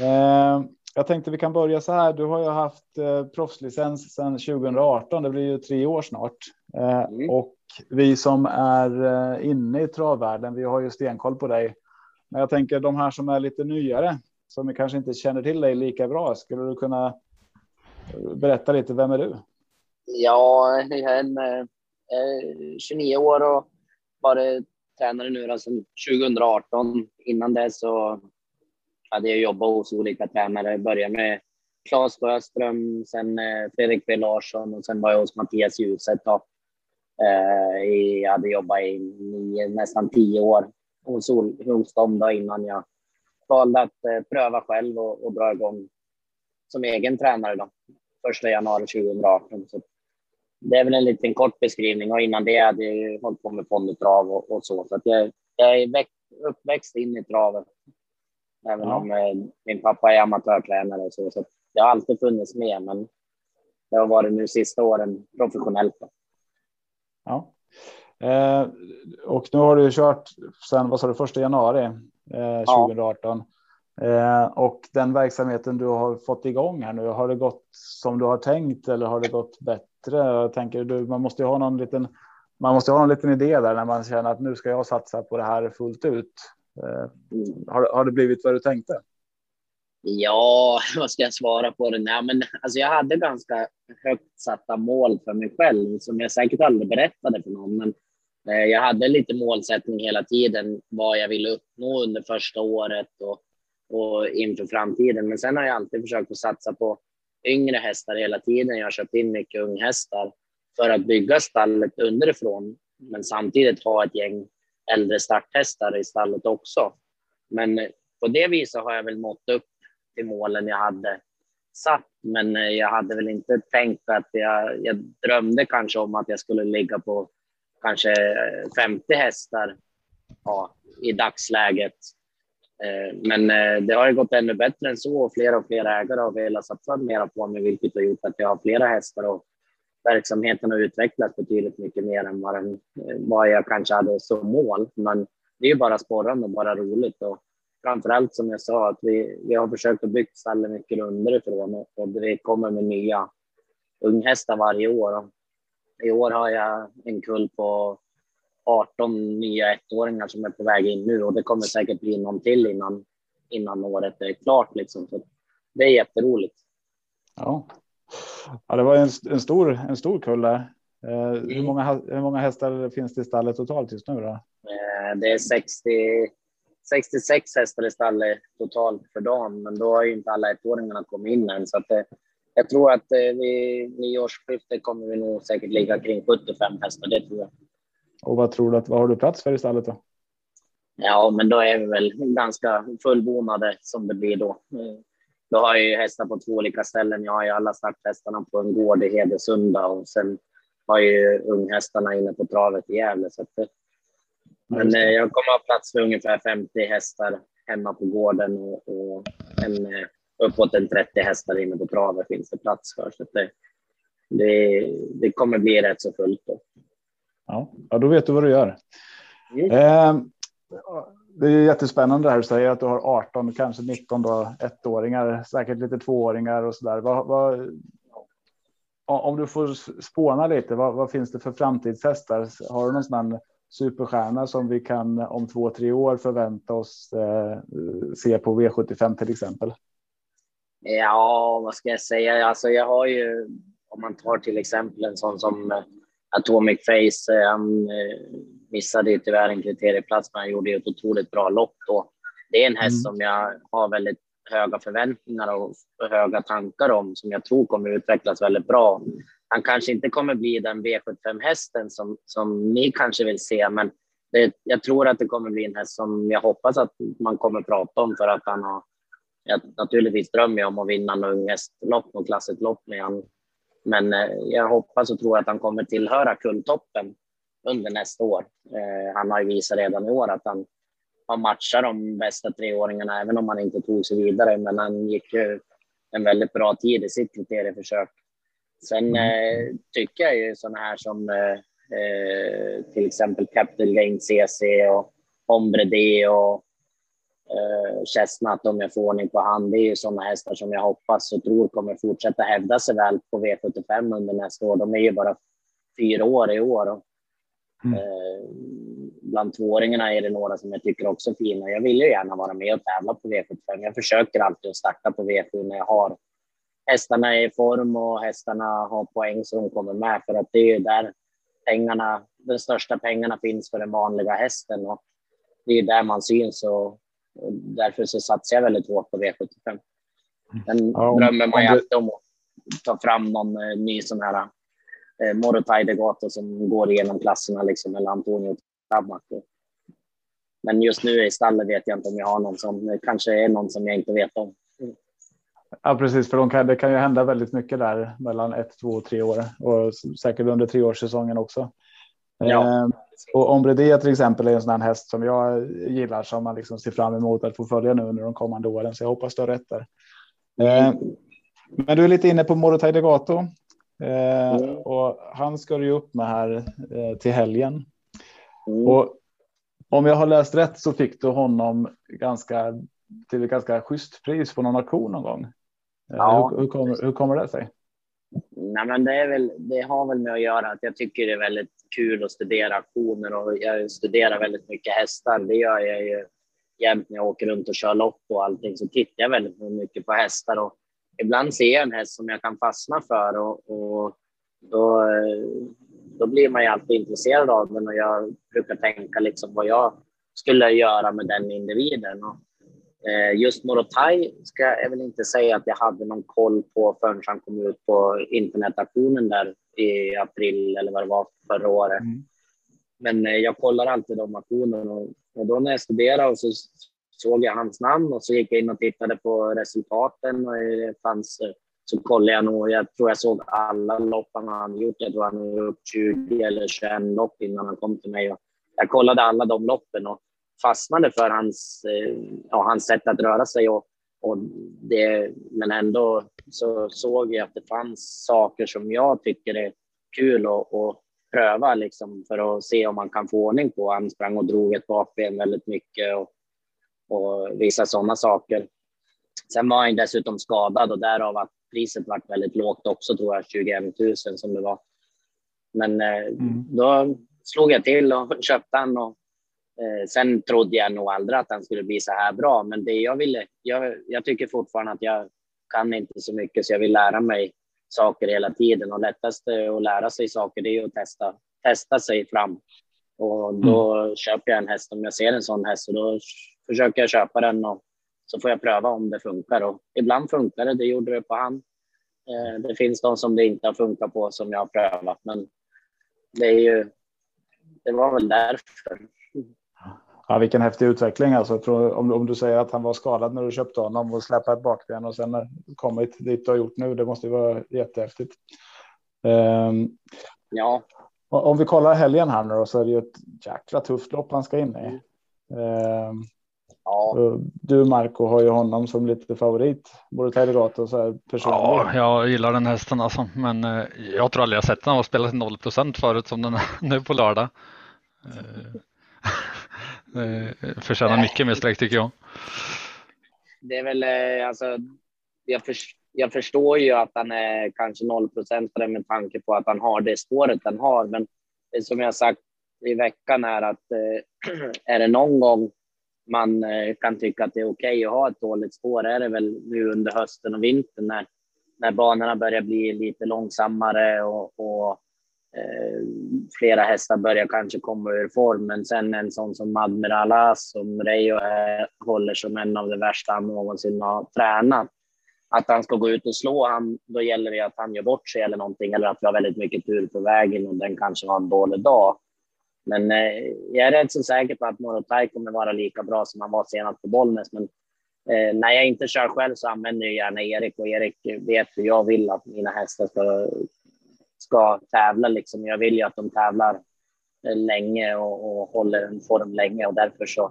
Eh, jag tänkte vi kan börja så här. Du har ju haft eh, proffslicens sedan 2018. Det blir ju tre år snart. Eh, Mm. Och vi som är eh, inne i travvärlden, vi har ju stenkoll på dig. Men jag tänker de här som är lite nyare, som kanske inte känner till dig lika bra. Skulle du kunna eh, berätta lite, vem är du? Ja, jag är en, eh, 29 år och varit tränare nu då, sedan 2018. Innan det så hade jag jobbat hos olika tränare. Jag började med Claes Sjöström, sen eh, Fredrik B Larsson och sen var jag hos Mattias Ljuset. Då. Eh, jag hade jobbat i nio, nästan tio år hos, hos dem då, innan jag valde att eh, pröva själv och, och dra igång som egen tränare. Då. första januari 2018. Så det är väl en liten kort beskrivning och innan det hade jag hållit på med ponnytrav och, och så. Så att jag, jag är växt, uppväxt in i travet. Även Ja. om eh, min pappa är amatörtränare och så. Så det har alltid funnits med, men det har varit nu sista åren professionellt. Då. Ja. Eh, och nu har du kört sedan, vad sa du, första januari eh, 2018. Eh, och den verksamheten du har fått igång här nu, har det gått som du har tänkt eller har det gått bättre? Jag tänker du, man måste ju ha någon liten, man måste ha någon liten idé där när man känner att nu ska jag satsa på det här fullt ut. Eh, har, har det blivit vad du tänkte? Ja, vad ska jag svara på det? Nej, men alltså jag hade ganska högt satta mål för mig själv som jag säkert aldrig berättade för någon. Men eh, jag hade lite målsättning hela tiden vad jag ville uppnå under första året och, och inför framtiden. Men sen har jag alltid försökt att satsa på yngre hästar hela tiden. Jag har köpt in mycket unghästar för att bygga stallet underifrån, men samtidigt ha ett gäng äldre starthästar i stallet också. Men eh, på det viset har jag väl nått upp till målen jag hade satt. Men eh, jag hade väl inte tänkt att jag, jag drömde kanske om att jag skulle ligga på kanske eh, 50 hästar ja, i dagsläget. Men det har ju gått ännu bättre än så och fler och fler ägare har velat satsa mer på mig, vilket har gjort att jag har flera hästar att verksamheten har utvecklats betydligt mycket mer än vad, den, eh, vad jag kanske hade som mål. Men det är ju bara sporrande och bara roligt och framför allt som jag sa att vi, vi har försökt att bygga stallet mycket underifrån och det kommer med nya unghästar varje år. I år har jag en kull på 18 nya ettåringar som är på väg in nu och det kommer säkert bli någon till innan, innan året är klart. Liksom. Så det är jätteroligt. Ja, ja det var en, en, stor, en stor kull. Eh, mm. hur, många, hur många hästar finns det i stallet totalt just nu? Då? Eh, det är 60, 66 hästar i stallet totalt för dagen, men då har ju inte alla ettåringarna kommit in än. Så att det, jag tror att eh, vid nyårsskiftet kommer vi nog säkert ligga kring 75 hästar, det tror jag. Och vad tror du att vad har du plats för i stallet då? Ja, men då är vi väl ganska fullbonade som det blir då. Då har jag ju hästar på två olika ställen. Jag har ju alla starthästarna på en gård i Hedesunda och sen har ju unghästarna inne på travet i Gävle. Så att, men eh, jag kommer ha plats för ungefär 50 hästar hemma på gården och, och en, eh, uppåt en 30 hästar inne på travet finns det plats för. Så det, det, det, kommer bli rätt så fullt. Då. Ja, ja, då vet du vad du gör. Mm. Eh, det är jättespännande det här du säger att du har 18, kanske 19 då, ettåringar, säkert lite tvååringar och så där. Vad, vad, om du får spåna lite, vad, vad, finns det för framtidshästar? Har du någon sån superstjärna som vi kan om två, tre år förvänta oss eh, se på V75 till exempel? Ja, vad ska jag säga? Alltså, jag har ju, om man tar till exempel en sån som eh, Atomic Face, eh, han eh, missade ju tyvärr en kriterieplats, men han gjorde ju ett otroligt bra lopp då. Det är en häst mm. som jag har väldigt höga förväntningar och höga tankar om, som jag tror kommer utvecklas väldigt bra. Han kanske inte kommer bli den V75-hästen som, som ni kanske vill se, men det, jag tror att det kommer bli en häst som jag hoppas att man kommer prata om för att han har jag, naturligtvis drömmer jag om att vinna en unghästlopp och klass lopp med han. Men eh, jag hoppas och tror att han kommer tillhöra kulltoppen under nästa år. Eh, han har ju visat redan i år att han har matchat de bästa treåringarna, även om han inte tog sig vidare. Men han gick ju en väldigt bra tid i sitt kriterieförsök. Sen mm. eh, tycker jag ju sådana här som eh, eh till exempel Capital Gain CC och Ombre D och eh, Chestnut om jag får ordning på han. Det är ju sådana hästar som jag hoppas och tror kommer fortsätta hävda sig väl på V75 under nästa år. De är ju bara fyra år i år. Och, mm. eh, bland tvååringarna är det några som jag tycker också är fina. Jag vill ju gärna vara med och tävla på V75. Jag försöker alltid att starta på V7 när jag har hästarna i form och hästarna har poäng så de kommer med. För att det är ju där pengarna, de största pengarna finns för den vanliga hästen. Och det är där man syns och och därför så satsar jag väldigt hårt på V75. Sen ja, drömmer man ju alltid om att ta fram någon eh, ny sån här eh, Morotai Degato som går igenom klasserna liksom, eller Antonio Tabak. Men just nu i stallet vet jag inte om jag har någon som, kanske är någon som jag inte vet om. Ja, precis, för de kan, det kan ju hända väldigt mycket där mellan ett, två och tre år och säkert under treårssäsongen också. Ja. Eh, och Ombrede till exempel är en sån här häst som jag gillar som man liksom ser fram emot att få följa nu under de kommande åren. Så jag hoppas du har rätt där. Eh, men du är lite inne på Morotai Degato. Eh, mm. Och han ska du ju upp med här eh, till helgen. Mm. Och om jag har läst rätt så fick du honom ganska till ett ganska schysst pris på någon auktion någon gång. Eh, ja. Hur, hur, kommer, hur kommer det sig? Nej, men det, väl, det har väl med att göra att jag tycker det är väldigt kul att studera aktioner och jag studerar väldigt mycket hästar. Det gör jag ju jämt när jag åker runt och kör lopp och allting så tittar jag väldigt mycket på hästar och ibland ser jag en häst som jag kan fastna för och, och då, då blir man ju alltid intresserad av den och jag brukar tänka liksom vad jag skulle göra med den individen. Och Eh, just Morotai ska jag väl inte säga att jag hade någon koll på förrän han kom ut på internetaktionen där i april eller vad det var förra året. Mm. Men eh, jag kollar alltid de aktionerna och, och då när jag studerade och så såg jag hans namn och så gick jag in och tittade på resultaten och det fanns så kollade jag nog, jag tror jag såg alla lopp han hade gjort. Jag tror han hade gjort 20 eller 21 lopp innan han kom till mig. Och jag kollade alla de loppen och fastnade för hans, eh, ja, hans sätt att röra sig. Och, och det, men ändå så såg jag att det fanns saker som jag tycker är kul att, att pröva liksom för att se om man kan få ordning på. Han sprang och drog ett bakben väldigt mycket och, och vissa sådana saker. Sen var han dessutom skadad och därav att priset var väldigt lågt också tror jag, 21 000 som det var. Men eh, mm. då slog jag till och köpte han och eh, sen trodde jag nog aldrig att han skulle bli så här bra. Men det jag ville, jag, jag tycker fortfarande att jag kan inte så mycket så jag vill lära mig saker hela tiden och lättast att lära sig saker det är att testa, testa sig fram. Och då mm. köper jag en häst om jag ser en sån häst och då försöker jag köpa den och så får jag pröva om det funkar. Och ibland funkar det, det gjorde det på han. Eh, det finns de som det inte har funkat på som jag har prövat, men det är ju. Det var väl därför. Ja, vilken häftig utveckling alltså. Om, om du säger att han var skadad när du köpte honom och släppa ett bakben och sen kommit dit du har gjort nu. Det måste ju vara jättehäftigt. Um, ja. Om vi kollar helgen här nu så är det ju ett jäkla tufft lopp han ska in i. Um, Ja. Du Marco har ju honom som lite favorit, både Tederato och så här personligen. Ja, jag gillar den hästen alltså, men eh, jag tror aldrig jag sett den ha spelat 0 förut som den är nu på lördag. Eh, förtjänar mycket mer streck tycker jag. Det är väl eh, alltså, jag, för, jag förstår ju att han är kanske 0 procentare med tanke på att han har det spåret han har, men det som jag sagt i veckan är att är det någon gång man eh, kan tycka att det är okej okay att ha ett dåligt spår är det väl nu under hösten och vintern när, när banorna börjar bli lite långsammare och, och eh, flera hästar börjar kanske komma ur form. Men sen en sån som Admiral As som Reijo eh, håller som en av de värsta han någonsin har tränat. Att han ska gå ut och slå han, då gäller det att han gör bort sig eller någonting eller att vi har väldigt mycket tur på vägen och den kanske har en dålig dag. Men eh, jag är rätt så säker på att Morotai kommer vara lika bra som han var senast på Bollnäs. Men eh, när jag inte kör själv så använder jag gärna Erik och Erik vet hur jag vill att mina hästar ska, ska tävla. Liksom. Jag vill ju att de tävlar eh, länge och, och håller en form länge och därför så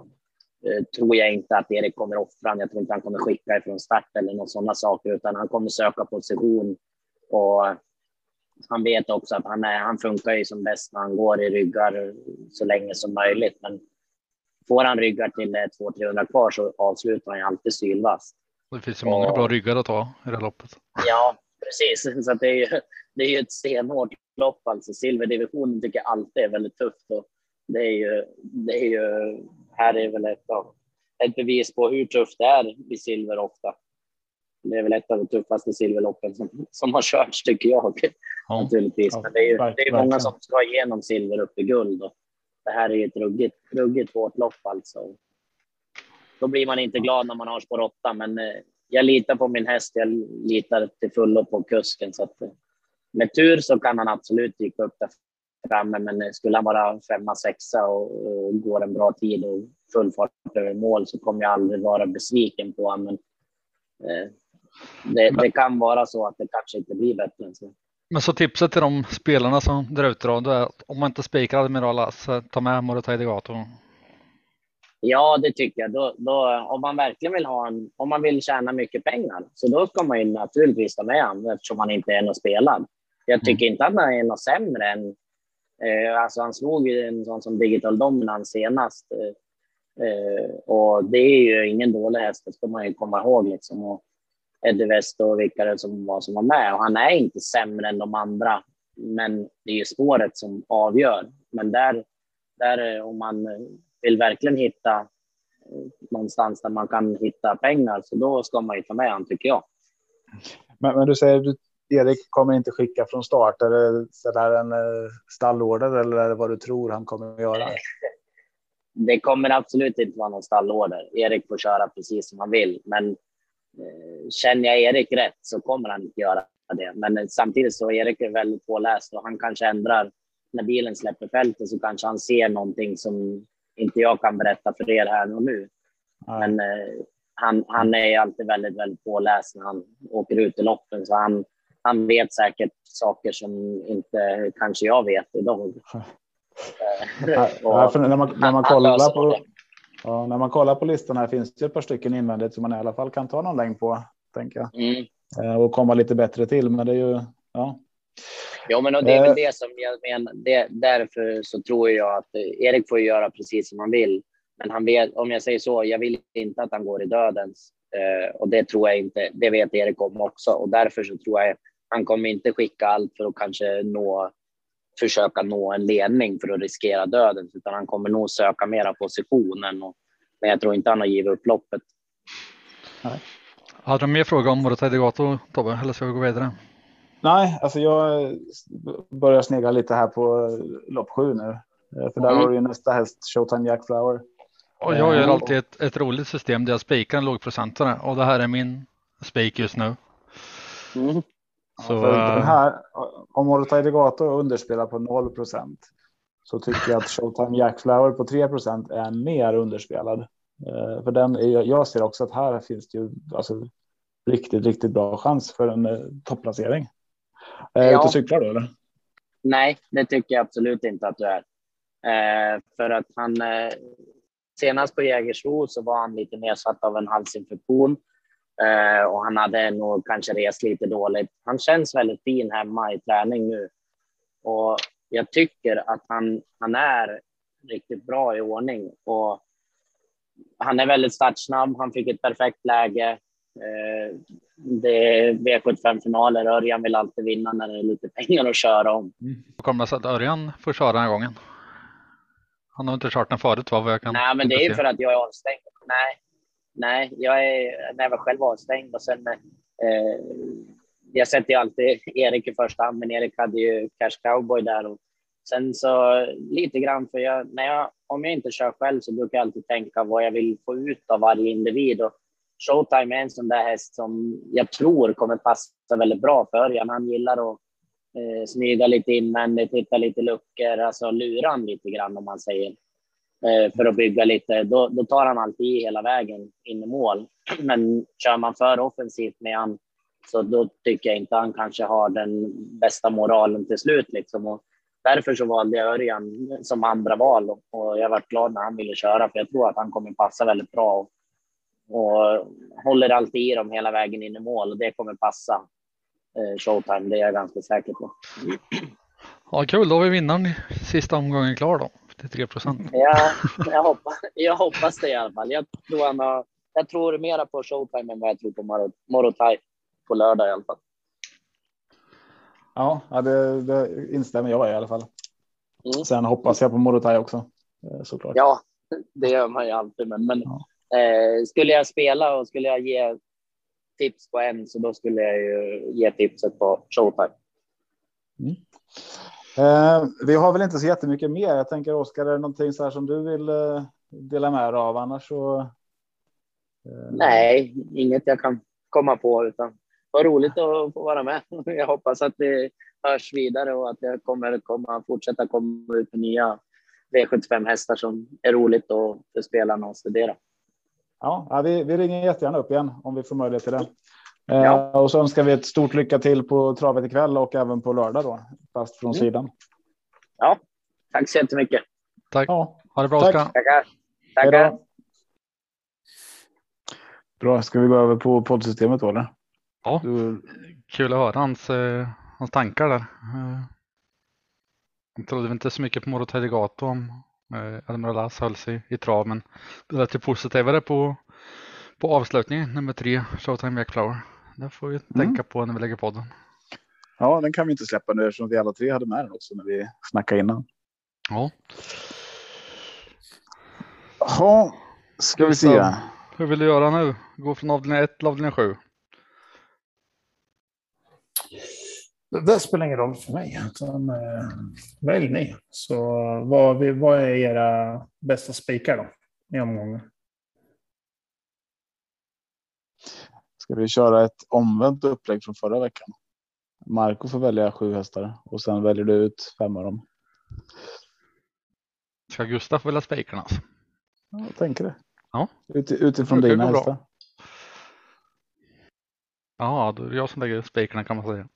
eh, tror jag inte att Erik kommer offra. Jag tror inte han kommer skicka ifrån start eller något sådana saker, utan han kommer söka position och han vet också att han, är, han funkar ju som bäst när han går i ryggar så länge som möjligt. Men får han ryggar till 200-300 kvar så avslutar han ju alltid sylvass. Det finns ju många och, bra ryggar att ta i det här loppet. Ja, precis. Så det är ju, det är ju ett stenhårt lopp. Alltså silverdivisionen tycker jag alltid är väldigt tufft. Och det är ju, det är ju, här är väl ett, ett bevis på hur tufft det är vid silver ofta det är väl ett av de tuffaste silverloppen som, som har körts tycker jag. Ja. Naturligtvis. Men det är ju det är många som ska igenom silver upp i guld. Och det här är ju ett ruggigt, ruggigt hårt lopp alltså. Då blir man inte glad när man har spår 8, men eh, jag litar på min häst. Jag litar till fullo på kusken. Så att, eh, med tur så kan han absolut dyka upp där framme, men eh, skulle han vara femma, sexa och, och går en bra tid och full fart över mål så kommer jag aldrig vara besviken på honom. Men, eh, det, det, kan vara så att det kanske inte blir bättre än så. Men så tipset till de spelarna som där ute då, är att om man inte spikar Admiral så ta med Morotai Degato. Ja, det tycker jag. Då, då, om man verkligen vill ha en, om man vill tjäna mycket pengar, så då ska man ju naturligtvis ta med honom eftersom han inte är någon spelad. Jag tycker mm. inte att han är något sämre än, eh, alltså han slog ju en sån som Digital Dominance senast. Eh, eh, och det är ju ingen dålig häst, det ska man ju komma ihåg liksom. Och, Eddie West och vilka det som var som var med. Och han är inte sämre än de andra, men det är ju spåret som avgör. Men där, där om man vill verkligen hitta eh, någonstans där man kan hitta pengar, så då ska man ju ta med han tycker jag. Men, men du säger du Erik kommer inte skicka från start. Är det sådär en eh, stallorder eller är det vad du tror han kommer att göra? Det kommer absolut inte vara någon stallorder. Erik får köra precis som han vill, men Eh, känner jag Erik rätt så kommer han inte göra det. Men samtidigt så är Erik väldigt påläst och han kanske ändrar när bilen släpper fältet så kanske han ser någonting som inte jag kan berätta för er här och nu. Ja. Men eh, han, han är alltid väldigt, väldigt påläst när han åker ut i loppen, så han, han vet säkert saker som inte kanske jag vet idag. ja, när, man, när, man kollar på, ja, när man kollar på listan här finns det ett par stycken invändigt som man i alla fall kan ta någon längd på, tänker jag. Mm. Eh, och komma lite bättre till, men det är ju, ja. Ja, men det är väl eh. det som jag menar. Det, därför så tror jag att Erik får göra precis som han vill. Men han vet, om jag säger så, jag vill inte att han går i dödens. Eh, och det tror jag inte, det vet Erik om också. Och därför så tror jag han kommer inte skicka allt för att kanske nå, försöka nå en ledning för att riskera döden, utan han kommer nog söka mera positionen. Och, men jag tror inte han har givit upp loppet. Nej. Hade du mer frågor om Morotai Degato, Tobbe, eller ska vi gå vidare? Nej, alltså jag börjar snegla lite här på lopp sju nu. Eh, för där mm. har du ju nästa häst, Showtime Jack Flower. Och jag gör eh, alltid ett, ett roligt system där jag spikar en lågprocentare och det här är min spik just nu. Mm. Så, ja, den eh, här, om Morotai Degato underspelar på 0 procent så tycker jag att Showtime Jack Flower på 3 procent är mer underspelad. För den är, jag ser också att här finns det ju alltså, riktigt, riktigt bra chans för en eh, topplacering. Är ja. ute och cyklar du eller? Nej, det tycker jag absolut inte att du är. Eh, för att han eh, senast på Jägersro så var han lite nedsatt av en halsinfektion eh, och han hade nog kanske rest lite dåligt. Han känns väldigt fin hemma i träning nu och jag tycker att han, han är riktigt bra i ordning och han är väldigt startsnabb. Han fick ett perfekt läge. Eh, det är V75-finaler. Örjan vill alltid vinna när det är lite pengar att köra om. Mm. Kommer det sig att Örjan får köra den här gången? Han har inte kört den förut va? Jag kan Nej, men det är för att jag är avstängd. Nej, nej jag är, när jag var själv avstängd och sen eh, jag sätter ju alltid Erik i första hand, men Erik hade ju Cash Cowboy där och sen så lite grann för jag, när jag, om jag inte kör själv så brukar jag alltid tänka vad jag vill få ut av varje individ och Showtime är en sån där häst som jag tror kommer passa väldigt bra för Örjan. Han gillar att eh, smyga lite invändigt, hitta lite luckor, alltså lura lite grann om man säger. Eh, för att bygga lite, då, då tar han alltid i hela vägen in i mål. Men kör man för offensivt med han så då tycker jag inte han kanske har den bästa moralen till slut. Liksom. Och därför så valde jag Örjan som andra val och jag varit glad när han ville köra för jag tror att han kommer passa väldigt bra och håller alltid i dem hela vägen in i mål och det kommer passa eh, Showtime, det är jag ganska säker på. Ja, kul, då har vi vinnaren sista omgången klar då, till 3 procent. Ja, jag hoppas, jag hoppas det i alla fall. Jag tror, han har, jag tror mera på Showtime än vad jag tror på Morotai på lördag i alla fall. Ja, det, det instämmer jag i alla fall. Mm. Sen hoppas jag på Morotai också eh, såklart. Ja, det gör man ju alltid, men, men ja. Eh, skulle jag spela och skulle jag ge tips på en så då skulle jag ju ge tipset på Showtime. Mm. Eh, vi har väl inte så jättemycket mer. Jag tänker Oskar, är det någonting så här som du vill eh, dela med dig av annars så? Eh... Nej, inget jag kan komma på utan vad roligt att få vara med. Jag hoppas att det hörs vidare och att det kommer komma fortsätta komma ut nya V75 hästar som är roligt och för spelarna att studera. Ja, vi, vi ringer jättegärna upp igen om vi får möjlighet till det. Eh, ja. och så önskar vi ett stort lycka till på travet ikväll och även på lördag då, fast från mm. sidan. Ja, tack så jättemycket. Tack. Ja. Ha det bra, Oskar. Tackar. Tackar. Bra, ska vi gå över på poddsystemet då eller? Ja, du... kul att höra hans, eh, hans tankar där. Eh, jag trodde inte så mycket på Moro Gato om Eh, Admiral As höll sig i trav men det lät ju positivare på, på avslutningen, nummer tre, Showtime Jackflower. Det får vi mm. tänka på när vi lägger podden. Ja, den kan vi inte släppa nu eftersom vi alla tre hade med den också när vi snackade innan. Ja. Ja, ska vi se. Hur vill du göra nu? Gå från avdelning 1 till avdelning 7? Det spelar ingen roll för mig, utan eh, välj ni. Så vad, vad är era bästa spikar då i omgången? Ska vi köra ett omvänt upplägg från förra veckan? Marco får välja sju hästar och sen väljer du ut fem av dem. Ska Gustaf välja spikarna? Ja, jag tänker det. Ja. Ut, utifrån dina hästar. Ja, då är det jag som lägger spikarna kan man säga.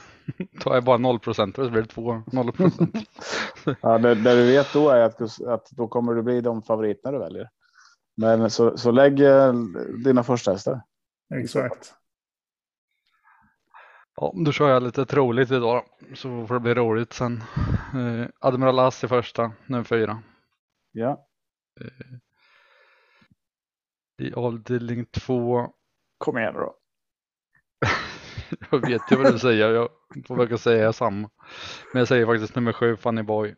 Tar jag bara 0 procent så blir det 2 0 procent. Ja, det, det du vet då är att, du- att då kommer det bli de favoriterna du väljer. Men så, så lägg eh, dina första hästar. Exakt. Ja, då kör jag lite troligt idag då, så får det bli roligt sen. Eh, Admiral Ass i första, nummer fyra. Ja, I avdelning två, kom igen då. jag vet ju vad du säger, jag får försöka säga samma. Men jag säger faktiskt nummer sju, Funny Boy.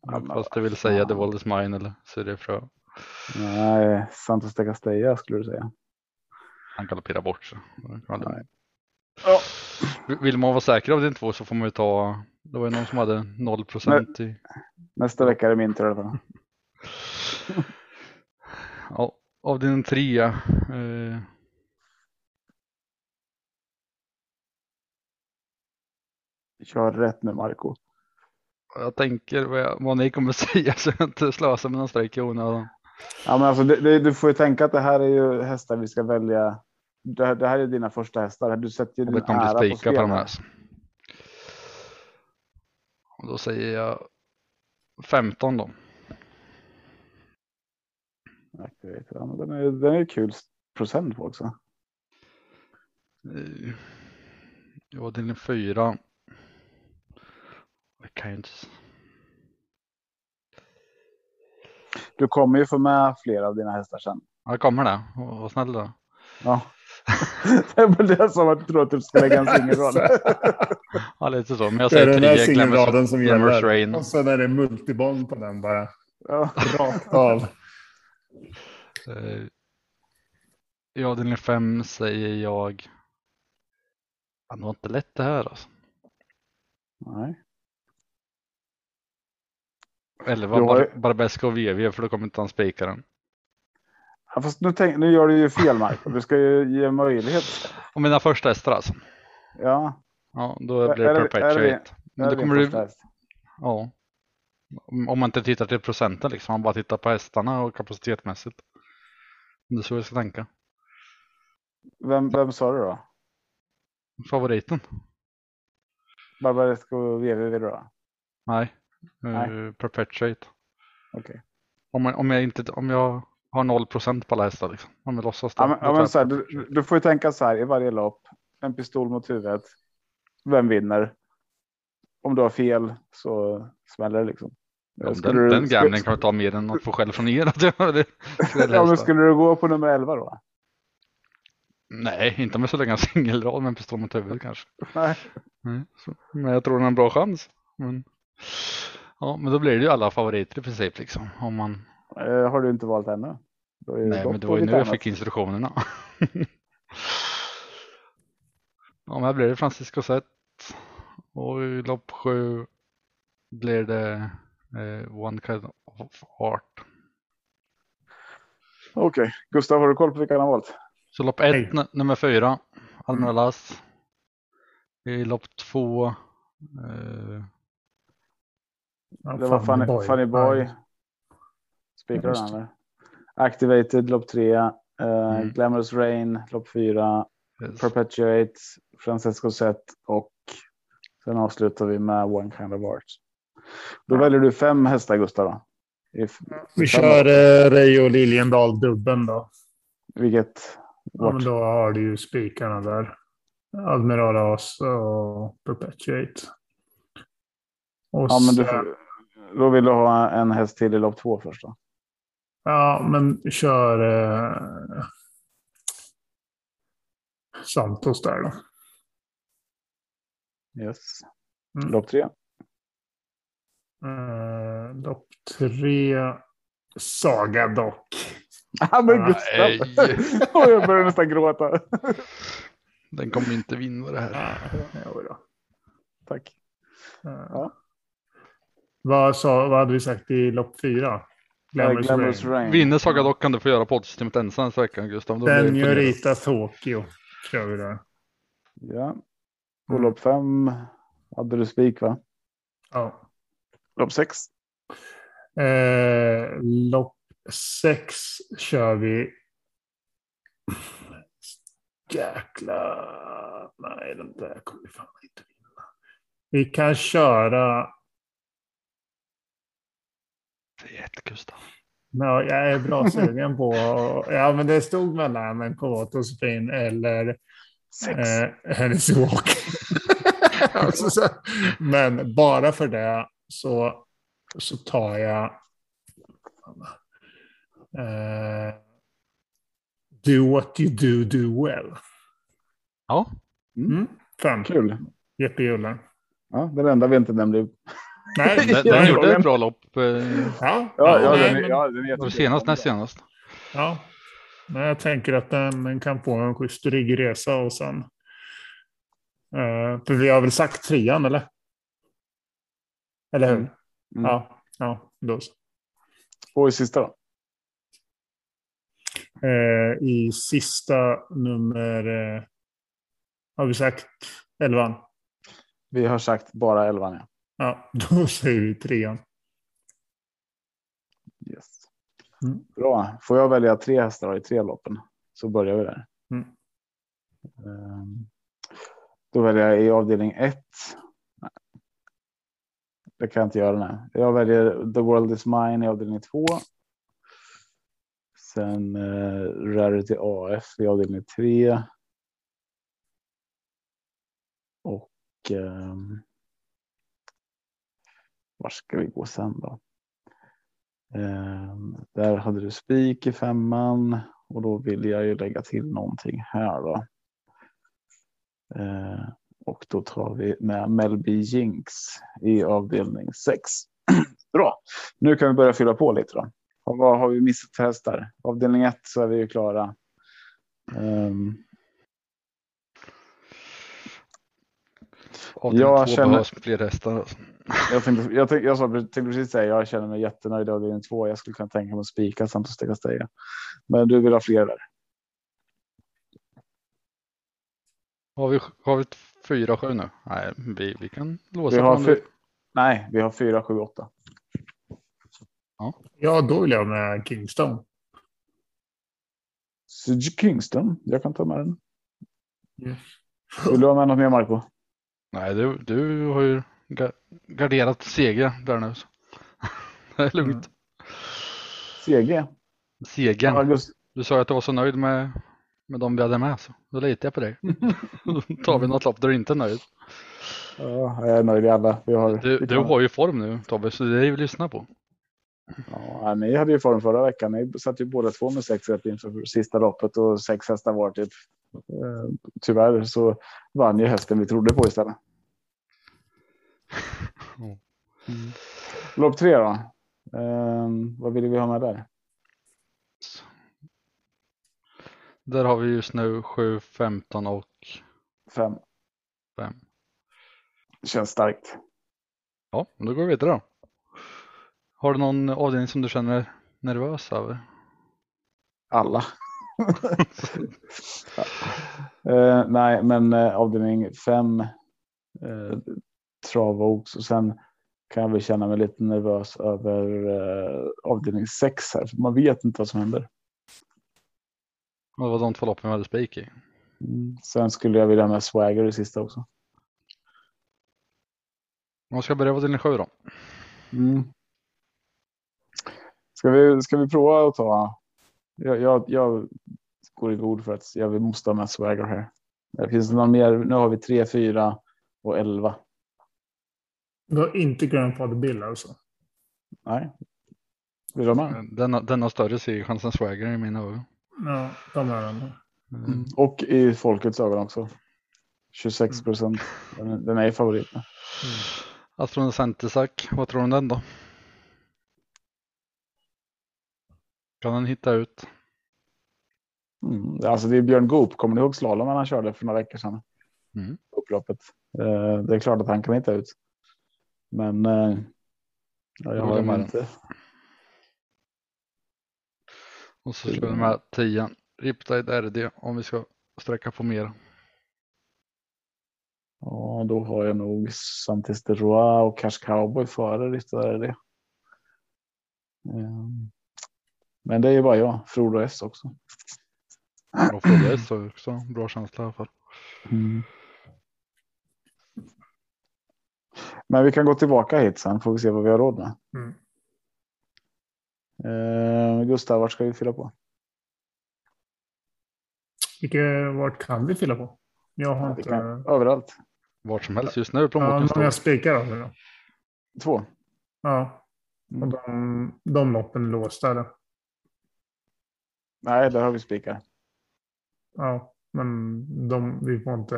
Ja, Fast du vill säga The World is Mine eller Syrien Frö. Nej, Santos de Castella skulle du säga. Han galopperar bort sig. Nej. Ja. Vill man vara säker av din två så får man ju ta, det var ju någon som hade 0 procent i Nästa vecka är det min tur i alla fall. Ja, av din trea. Eh, Kör rätt nu Marco. jag tänker vad, jag, vad ni kommer säga så jag inte slösar med någon streck i onödan. Ja, men alltså, det, det, du får ju tänka att det här är ju hästar vi ska välja. Det, här- det här är dina första hästar. Du sätter din ära på spel. på de här. Och då säger jag 15 då. Ja, den är, den är kul procent på också. Eh, Ja, din fyra. Jag kan ju inte. Du kommer ju få med flera av dina hästar sen. Ja, kommer det. Vad snäll då. Ja. det är väl det som att du tror att du ska lägga en singelrad. Ja, lite så. Men jag Det är säger den där 10 singelraden som gäller. Rain. Och sen är det multibond på den bara. ja. Rakt av. Eh, I avdelning 5 säger jag. Ja, det var inte lätt det här alltså. Nej. 11 Du har Bar Barbesco och VV för då kommer inte han spika den. Ja, fast nu, tänk, nu gör du ju fel Marco. Du ska ju ge möjlighet. Och mina första alltså. Ja. Ja, då blir det är perpetuate. Men är då det kommer du, ja. Om om man inte tittar till procenten liksom, man bara tittar på hästarna och kapacitetmässigt. Det är så jag ska tänka. Vem, vem sa du då? Favoriten? Barbaresco VV då? Nej. Eh, Nej. perpetuate. Okej. Om, jag- om jag inte, om jag har 0% på alla hästar liksom. Om låtsas då. Ja, men, ja, men så här, du, du får ju tänka så här i varje lopp. En pistol mot huvudet. Vem vinner? Om du har fel så smäller det liksom. Ja, Skulle den, du- den skulle- gambling kan jag ta mer än att få skäll från er. Att jag, det, Ja, men skulle du gå på nummer 11 då? Nej, inte om jag så länge singelrad med en pistol mot huvudet kanske. Nej. Nej, så, men jag tror den har en bra chans. Men, ja, men då blir det ju alla favoriter i princip liksom. Om man, Eh, har du inte valt ännu? Nej, men det var ju nu jag fick instruktionerna. ja, men här blir det Francisco Zet. Och i lopp sju blir det eh, One Kind of Art. Okej, Gustav har du koll på vilka han har valt? Så lopp ett, n- nummer fyra, Almira Lass. I lopp två, eh, Ja, Det var Funny, funny Boy. Spikar du Just. den eller? Activated lopp tre. Eh, Mm. Glamorous Rain lopp fyra. yes. Perpetuate. Francesco Zet och sen avslutar vi med One Kind of Art. Då Ja. väljer du fem hästar Gustav då. I f- Vi kör eh, Reijo Liljendal dubben då. Vilket? Ja, men då har du ju spikarna där. Admiral As och Perpetuate. Och Ja, men du då vill du ha en häst till i lopp två först då. Ja, men kör eh, Santos där då. Yes. Mm. Lopp tre. Eh, lopp tre. Saga dock. Ja, men. Gustav. Jag börjar nästan gråta. Den kommer inte vinna det här. Ja, jo då. Tack. Eh, Ja. Vad, sa, vad hade vi sagt i lopp fyra? Glamorous Glamorous Rain. Rain. Vinner Saga dock kan du få göra poddsystemet ensam nästa vecka Gustav. Då det imponerad. Senorita Tokyo kör vi där. Ja. Mm. lopp fem hade du spik va? Ja. Lopp sex. Eh, lopp sex kör vi. jäkla... Nej, den där kommer vi fan inte vinna. Vi kan köra... Ett Gustav. Ja, jag är bra sugen på... Ja, men det stod mellan en Kovato Spin eller Sex. eh, Hennessy Walk. Alltså, så- men bara för det så, så tar jag... Eh, do what you do, do well. Ja, Mm. Fem. Kul. Jeppe Julle. Ja, den enda vi inte nämnde. Nej, den, den gjorde ett bra lopp. eh, Ja, Ja, ja, nej, den, är- men- ja, den är senast, näst senast? Ja, men jag tänker att den, den kan få en schysst resa och sen. Eh, för vi har väl sagt trean eller? Eller hur? Mm. Mm. Ja, ja, då så. Och i sista då? Eh, I sista nummer eh, har vi sagt elvan. Vi har sagt bara elvan. Ja. Ja, då säger vi trean. Yes. Mm. Bra. Får jag välja tre hästar i tre loppen så börjar vi där. Mm. Ehm, Då väljer jag i avdelning ett. Nej. Det kan jag inte göra nu. Jag väljer The World Is Mine i avdelning två. Sen eh, Rarity AF i avdelning tre. Och ehm, var ska vi gå sen då? Ehm, där hade du spik i femman och då vill jag ju lägga till någonting här då. Ehm, och då tar vi med Melby Jinx i avdelning 6. Bra, nu kan vi börja fylla på lite då. Och vad har vi missat för hästar? Avdelning 1 så är vi ju klara. Ehm, Avdelning Jag två känner- behövs fler hästar. Jag, tänkte, jag, tänkte, jag tänkte precis säga jag känner mig jättenöjd i avdelning 2. Jag skulle kunna tänka mig att spika Santos de Castella. Men du vill ha fler där. Har vi, har vi fyra, sju nu? Nej, vi, vi kan låsa Vi på har en fy- Nej, vi har 4, 7, 8. Ja, då vill jag med Kingston. Kingston. Jag kan ta med den. Yes. Vill du ha med något mer Marco? Nej, du, du har ju garderat seger där nu. Så. Det är lugnt. CG. Segern. August. Du sa att du var så nöjd med, med de vi hade med. Så då litar jag på dig. Då tar vi något lopp där du inte är nöjd. Ja, jag är nöjd i alla. Vi har, Du, du har ju form nu Tobbe, så det är ju att lyssna på. Ja, ni hade ju form förra veckan. Ni satt ju båda två med sex rätt inför sista loppet och sex hästar var typ. Eh, Tyvärr så vann ju hästen vi trodde på istället. Mm. Lopp tre då. Ehm, vad vill vi ha med där? Där har vi just nu 7, 15 och Fem. 5. Känns starkt. Ja, då går vi vidare då. Har du någon avdelning som du känner dig nervös över? Alla. Eh, nej, men uh, avdelning fem. Uh, Travox och sen kan jag väl känna mig lite nervös över eh, avdelning sex här. För man vet inte vad som händer. Det var de två loppen vi hade spik i. Mm. Sen skulle jag vilja ha med Swagger i sista också. Man ska börja på avdelning 7 då. Mm. Ska, vi, ska vi prova att ta? Jag, jag, jag går i god för att jag måste ha med Swagger här. Det finns det någon mer? Nu har vi 3, 4 och 11. Du har inte Grandfather Bill alltså? Nej. Vill du ha med? Den, den har större segerchans än Swagger i mina ögon. Ja, de är den. Mm. Och i folkets ögon också. 26 procent. Den, den är favorit. Astron Centersack, vad tror du om den då? Kan den hitta ut? Mm. Alltså det är Björn Goop. Kommer ni ihåg slalomen han körde för några veckor sedan? Mm. Upploppet. Eh, det är klart att han kan hitta ut. Men eh, ja, jag har med inte. Och så slår vi med 10 Riptide RD om vi ska sträcka på mer. Ja, då har jag nog Santis de Roa och Cash Cowboy före Ritter det. Ehm, Men det är ju bara jag, Frodo S också. Bra fråga så också. Bra känsla i alla fall. Mm. Men vi kan gå tillbaka hit sen får vi se vad vi har råd med. Mm. Eh, Gustav, vart ska vi fylla på? Vilka, vart kan vi fylla på? Jag har Vi inte... kan, överallt. Vart som helst just nu är Ja, plånboken stor. jag spikar då. Två. Ja, och Mm. de, de loppen låsta. Eller? Nej, där har vi spikar. Ja, men de, vi får inte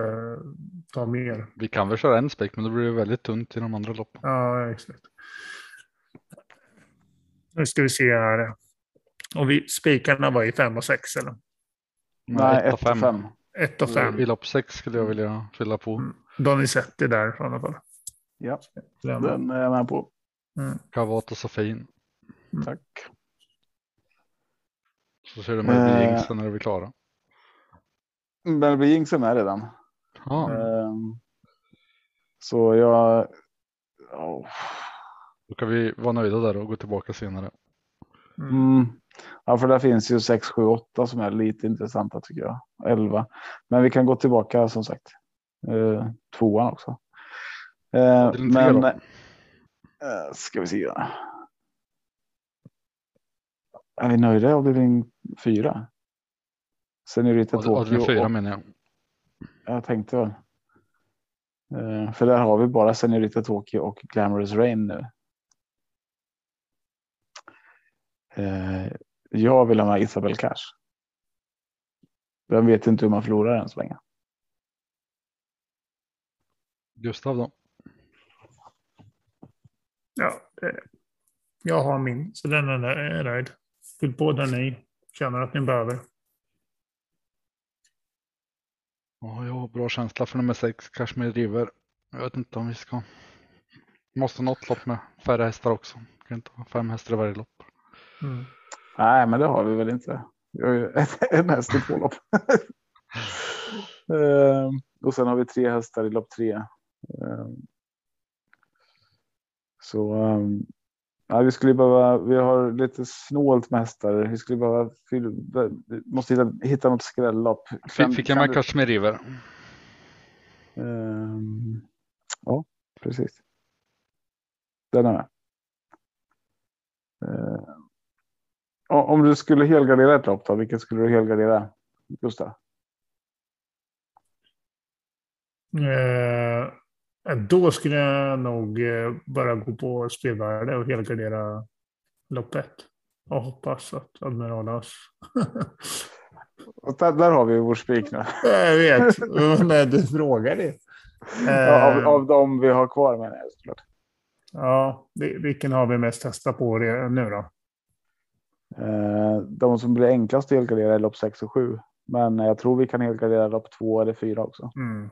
ta mer. Vi kan väl köra en spik men då blir det väldigt tunt i de andra loppen. Ja, exakt. Nu ska vi se här. Och vi, spikarna var i 5 och 6 eller? Nej, ett ett och och fem. fem. 1 och 5. I lopp sex skulle jag vilja fylla på. Mm. Donizetti där i alla fall. Ja, Den, den är jag med på. mm. Kavat och Sofin. Tack. Så kör du med Eh. Jinx sen när vi är klara. Melby Jinx är med redan. Ja, Ehm, så jag... ja, då kan vi vara nöjda där och gå tillbaka senare. Mm. Mm. Ja, för där finns ju 6, 7, 8 som är lite intressanta tycker jag. 11. Men vi kan gå tillbaka som sagt. Uh, tvåan också. Tre men eh, ska vi se. Är vi nöjda i avdelning fyra? Senorita Avdelning Tokyo. fyra och- menar jag. Jag tänkte väl. Eh, för där har vi bara Senorita Tokyo och Glamorous Rain nu. Eh, jag vill ha med Isabel Cash. Jag vet inte hur man förlorar än så länge. Gustav då? Ja, eh, jag har min, så den är är nöjd. Fyll på den ni känner att ni behöver. Ja, jag har bra känsla för nummer sex, Kashmir River. Jag vet inte om vi ska. Måste något lopp med färre hästar också. Kan inte ha fem hästar i varje lopp. Mm. Nej, men det har vi väl inte. Vi har ju en häst i två lopp. Eh, och sen har vi tre hästar i lopp tre. Eh, så um, ja, vi skulle behöva. Vi har lite snålt med hästar. Vi skulle behöva. Vi måste hitta, hitta något skrällopp. Kan- Fick, jag kan med River? Ehm, ja, precis. Den är med. Ja, om du skulle helgardera ett lopp då, vilket skulle du helgardera? Gustav? Eh, då skulle jag nog eh, bara gå på spelvärde och helgardera loppet. Och hoppas att Admiralas... Och där, där har vi vår spik nu. jag vet, när du frågar det. Ja, av, Eh, av de vi har kvar menar jag såklart. Ja, vi- vilken har vi mest testat på nu då? Eh, de som blir enklast att helgardera är lopp 6 och 7. Men jag tror vi kan helgardera lopp 2 eller 4 också. Mm.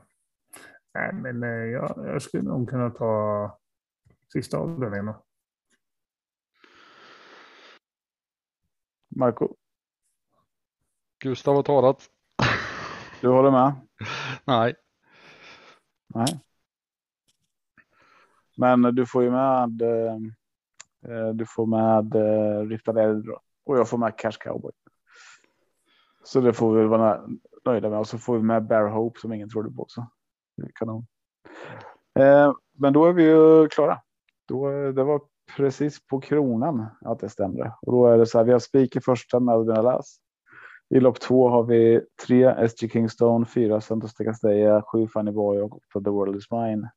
Nej, men eh, jag, jag skulle nog kunna ta sista avdelningen. Marco, Gustav har talat. du håller med? Nej, Nej. Men du får ju med. Eh, eh, du får med Riftad Eld och jag får med Cash Cowboy. Så det får vi vara nöjda med och så får vi med Bear Hope som ingen trodde på också. Det är Kanon. Eh, men då är vi ju klara. Då, det var precis på kronan att det stämde och då är det så här. Vi har spik i första med Albin Alas. I lopp två har vi tre SG Kingstone, fyra Santos de Castella, sju Funny Boy och åtta The World Is Mine.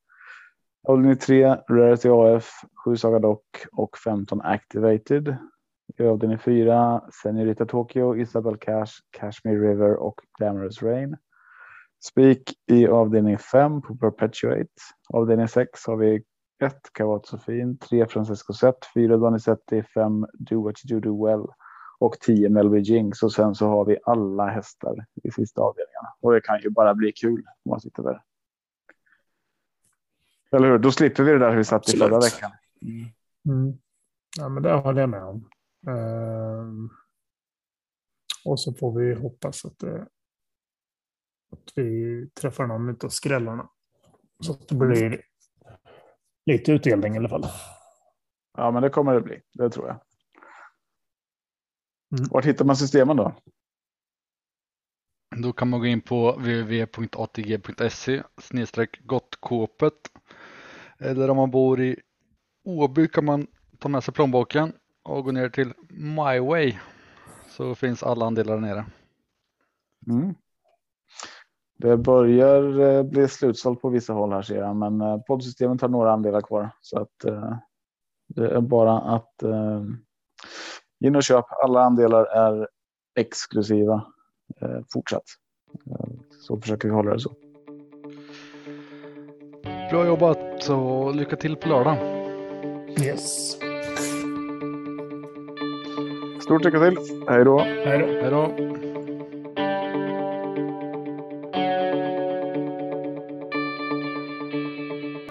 Avdelning tre Rarity AF, sju Saga Dock och 15 Activated. I avdelning fyra Senorita Tokyo, Isabel Cash, Kashmir River och Glamorous Rain. Spik i avdelning fem på Perpetuate. Avdelning sex har vi ett Kavat Sofin, tre Francesco Zet, fyra Donizetti, fem Do What You Do Well och 10 Melby Jinx och sen så har vi alla hästar i sista avdelningarna. Och det kan ju bara bli kul om man sitter där. Eller hur? Då slipper vi det där vi satt i förra Absolut. veckan. Mm. Ja, men det håller jag med om. Ehm, och så får vi hoppas att, det, att vi träffar någon av skrällarna. Så att det blir lite utdelning i alla fall. Ja, men det kommer det bli. Det tror jag. Mm. Vart hittar man systemen då? Då kan man gå in på www.atg.se gottkåpet. Eller om man bor i Åby kan man ta med sig plånboken och gå ner till MyWay. Så finns alla andelar där nere. Mm. Det börjar eh, bli slutsålt på vissa håll här ser jag, men eh, poddsystemet har några andelar kvar så att eh, det är bara att in och köp. Alla andelar är exklusiva fortsatt. Så försöker vi hålla det så. Bra jobbat och lycka till på lördag. Yes. Stort lycka till. Hej då. Hej då.